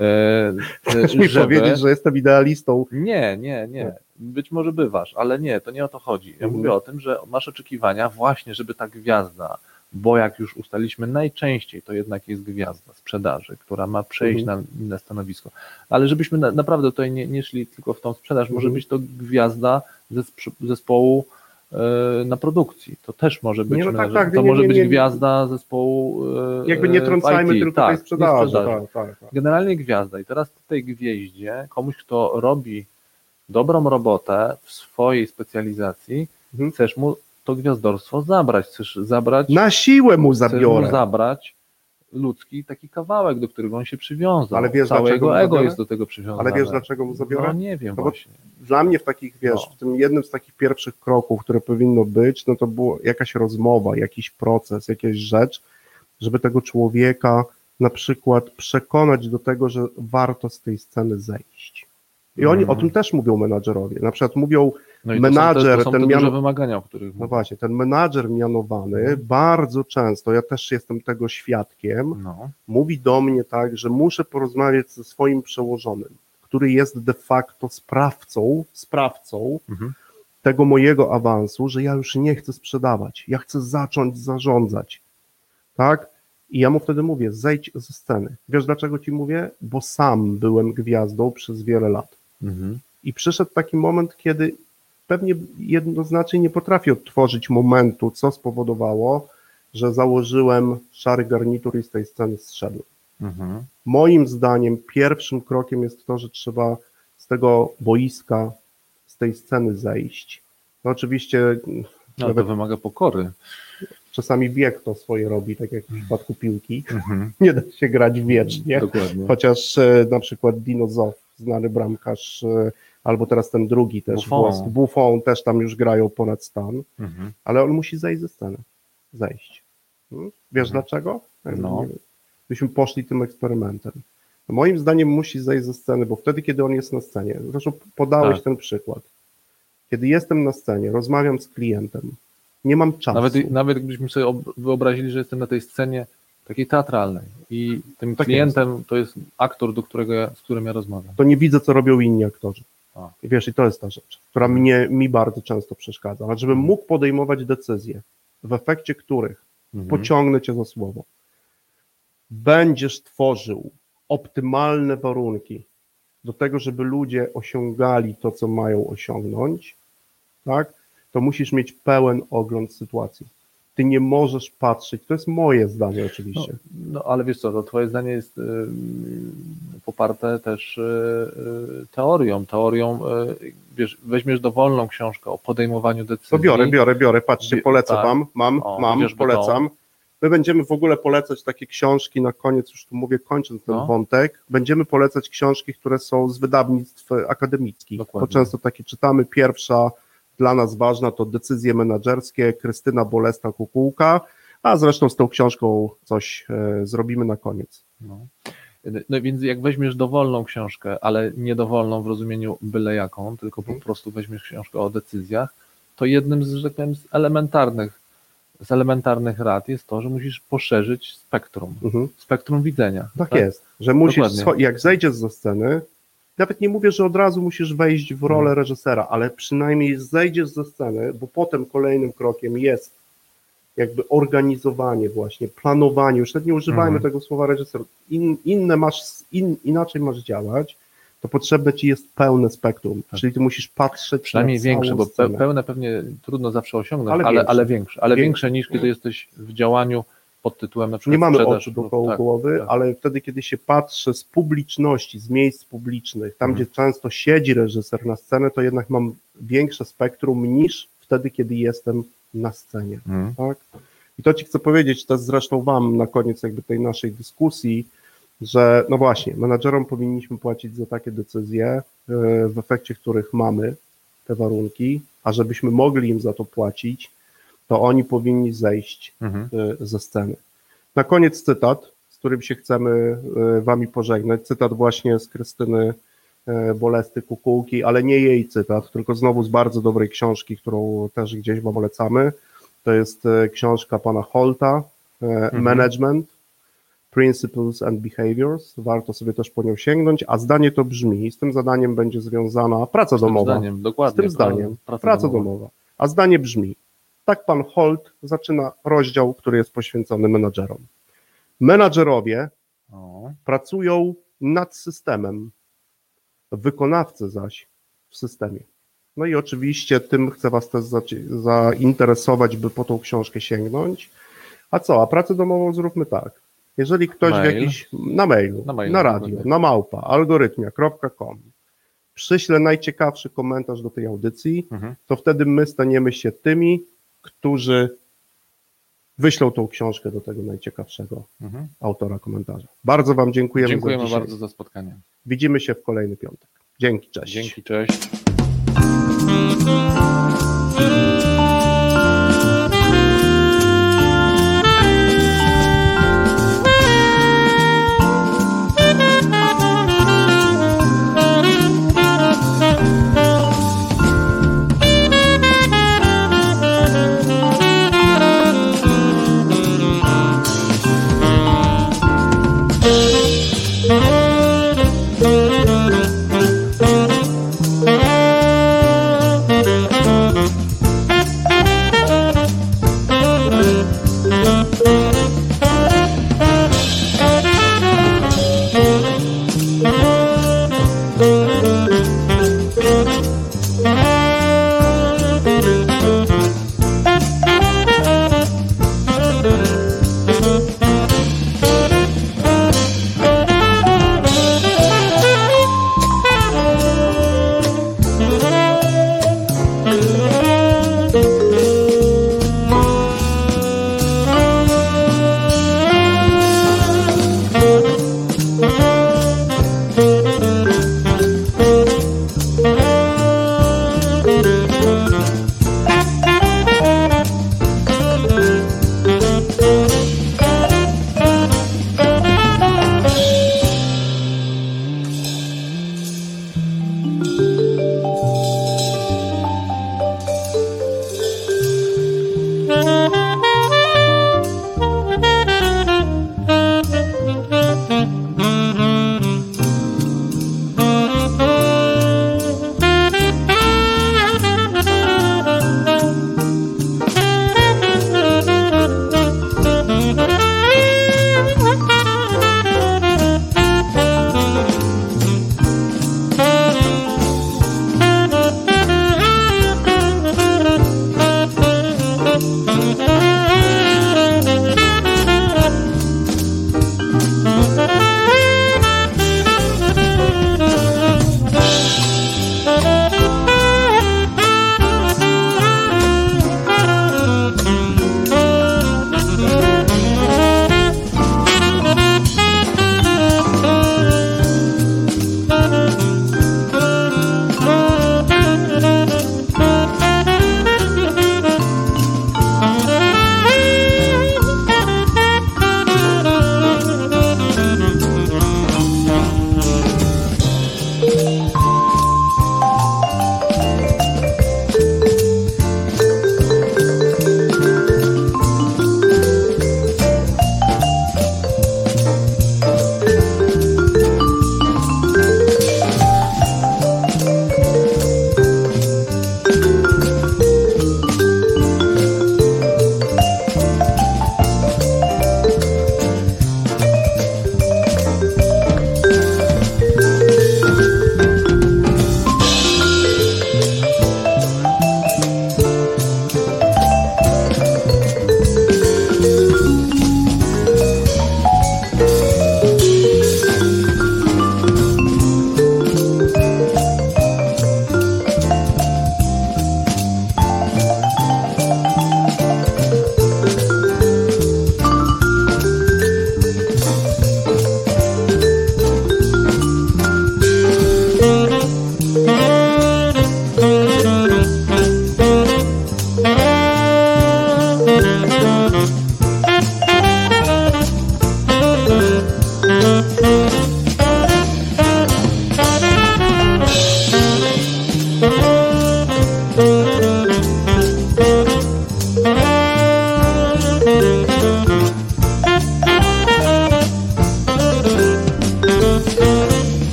e, Chcesz mi żeby- powiedzieć, że jestem idealistą. nie, nie, nie. Być może bywasz, ale nie, to nie o to chodzi. Ja Mhm. mówię o tym, że masz oczekiwania właśnie, żeby ta gwiazda, bo jak już ustaliśmy, najczęściej to jednak jest gwiazda sprzedaży, która ma przejść Mhm. na inne stanowisko. Ale żebyśmy na, naprawdę tutaj nie, nie szli tylko w tą sprzedaż, może Mhm. być to gwiazda zesp- zespołu e, na produkcji. To też może być, Nie, no tak, tak, to nie, może nie, być gwiazda zespołu e, Jakby nie trącajmy IT. tylko tak, tej sprzedaży. sprzedaży. Tak, tak, tak. Generalnie gwiazda. I teraz tej gwieździe, komuś, kto robi dobrą robotę w swojej specjalizacji, Mhm. chcesz mu to gwiazdorstwo zabrać. Chcesz zabrać, Na siłę mu chcesz mu zabiorę. zabrać ludzki taki kawałek, do którego on się przywiązał. Ale wiesz, Całe dlaczego jego ego jest do tego przywiązane. Ale wiesz, dlaczego mu zabiorę? No nie wiem No właśnie. Dla mnie w takich, wiesz, No. w tym jednym z takich pierwszych kroków, które powinno być, no to było jakaś rozmowa, jakiś proces, jakaś rzecz, żeby tego człowieka na przykład przekonać do tego, że warto z tej sceny zejść. I oni Mhm. o tym też mówią menadżerowie. Na przykład mówią, No i menadżer, to są te, to są ten te mian- duże wymagania, o których no właśnie, ten menadżer mianowany bardzo często, ja też jestem tego świadkiem, No. mówi do mnie tak, że muszę porozmawiać ze swoim przełożonym, który jest de facto sprawcą, sprawcą Mhm. tego mojego awansu, że ja już nie chcę sprzedawać, ja chcę zacząć zarządzać. Tak? I ja mu wtedy mówię, zejdź ze sceny. Wiesz dlaczego ci mówię? Bo sam byłem gwiazdą przez wiele lat. Mhm. I przyszedł taki moment, kiedy pewnie jednoznacznie nie potrafię odtworzyć momentu, co spowodowało, że założyłem szary garnitur i z tej sceny zszedłem. Mhm. Moim zdaniem pierwszym krokiem jest to, że trzeba z tego boiska, z tej sceny zejść. No oczywiście No, Nawet- to wymaga pokory. czasami wiek to swoje robi, tak jak w przypadku piłki. Mhm. Nie da się grać wiecznie. Dokładnie. Chociaż e, na przykład Dino Zoff, znany bramkarz, e, albo teraz ten drugi też, Buffon. włoski, Buffon też tam już grają ponad stan, Mhm. ale on musi zejść ze sceny. Zejść. Hmm? Wiesz Mhm. dlaczego? No. byśmy poszli tym eksperymentem. Moim zdaniem musi zejść ze sceny, bo wtedy, kiedy on jest na scenie, zresztą podałeś Tak. ten przykład, kiedy jestem na scenie, rozmawiam z klientem, nie mam czasu. Nawet, nawet gdybyśmy sobie ob- wyobrazili, że jestem na tej scenie takiej teatralnej i tym Tak klientem to jest aktor, do którego ja, z którym ja rozmawiam. to nie widzę, co robią inni aktorzy. I wiesz, i to jest ta rzecz, która mnie, mi bardzo często przeszkadza. Ale żebym mógł podejmować decyzje, w efekcie których Mhm. pociągnę cię za słowo, będziesz tworzył optymalne warunki do tego, żeby ludzie osiągali to, co mają osiągnąć, tak, to musisz mieć pełen ogląd sytuacji. Ty nie możesz patrzeć, to jest moje zdanie No, oczywiście, no ale wiesz co, to twoje zdanie jest y, poparte też y, y, teorią, teorią, y, wiesz, weźmiesz dowolną książkę o podejmowaniu decyzji. To biorę, biorę, biorę. Patrzcie, polecę tak. wam. Mam, O, mam, polecam. My będziemy w ogóle polecać takie książki na koniec, już tu mówię, kończąc ten No. wątek. Będziemy polecać książki, które są z wydawnictw akademickich. Dokładnie. To często takie czytamy. Pierwsza dla nas ważna to decyzje menedżerskie Krystyna Bolesta Kukułka, a zresztą z tą książką coś e, zrobimy na koniec. No. no więc jak weźmiesz dowolną książkę, ale nie dowolną w rozumieniu byle jaką, tylko po Mhm. prostu weźmiesz książkę o decyzjach, to jednym z, że tak powiem, z elementarnych, z elementarnych rad jest to, że musisz poszerzyć spektrum, Mhm. spektrum widzenia. Tak, jest, że musisz, Dokładnie. jak zejdziesz ze sceny, nawet nie mówię, że od razu musisz wejść w rolę Mhm. reżysera, ale przynajmniej zejdziesz ze sceny, bo potem kolejnym krokiem jest jakby organizowanie właśnie, planowanie, już nawet nie używajmy Mhm. tego słowa reżyser, In, inne masz, in, inaczej masz działać, to potrzebne ci jest pełne spektrum, Tak. czyli ty musisz patrzeć Przynajmniej na większe, bo pe, pełne pewnie trudno zawsze osiągnąć, Ale ale, większe. ale większe, ale Większe. większe niż kiedy jesteś w działaniu pod tytułem na przykład Nie mamy oczu lub- dookoła tak, głowy, tak. ale wtedy, kiedy się patrzy z publiczności, z miejsc publicznych, tam Mhm. gdzie często siedzi reżyser na scenę, to jednak mam większe spektrum niż wtedy, kiedy jestem na scenie. Mhm. Tak? I to ci chcę powiedzieć też zresztą wam na koniec jakby tej naszej dyskusji, że no właśnie, menadżerom powinniśmy płacić za takie decyzje, yy, w efekcie których mamy te warunki, a żebyśmy mogli im za to płacić, to oni powinni zejść Mhm. y, ze sceny. Na koniec cytat, z którym się chcemy y, wami pożegnać. Cytat właśnie z Krystyny y, Bolesty Kukułki, ale nie jej cytat, tylko znowu z bardzo dobrej książki, którą też gdzieś wam polecamy. To jest książka pana Holta, y, Management, Principles and Behaviors. Warto sobie też po nią sięgnąć, a zdanie to brzmi, z tym zadaniem będzie związana praca Z tym domowa. zdaniem, Z dokładnie. tym zdaniem, pra- praca, domowa. A zdanie brzmi, tak pan Holt zaczyna rozdział, który jest poświęcony menadżerom. Menadżerowie O, pracują nad systemem, wykonawcy zaś w systemie. No i oczywiście tym chcę was też zainteresować, by po tą książkę sięgnąć. A co, a pracę domową zróbmy tak. Jeżeli ktoś w Mail. jakiś, na mailu, Na mailu, na radio, na małpa, algorytmia.com przyśle najciekawszy komentarz do tej audycji, Mhm. to wtedy my staniemy się tymi, którzy wyślą tą książkę do tego najciekawszego Mhm. autora komentarza. Bardzo Wam dziękujemy, Dziękujemy za bardzo za spotkanie. Widzimy się w kolejny piątek. Dzięki, cześć. Dzięki, cześć.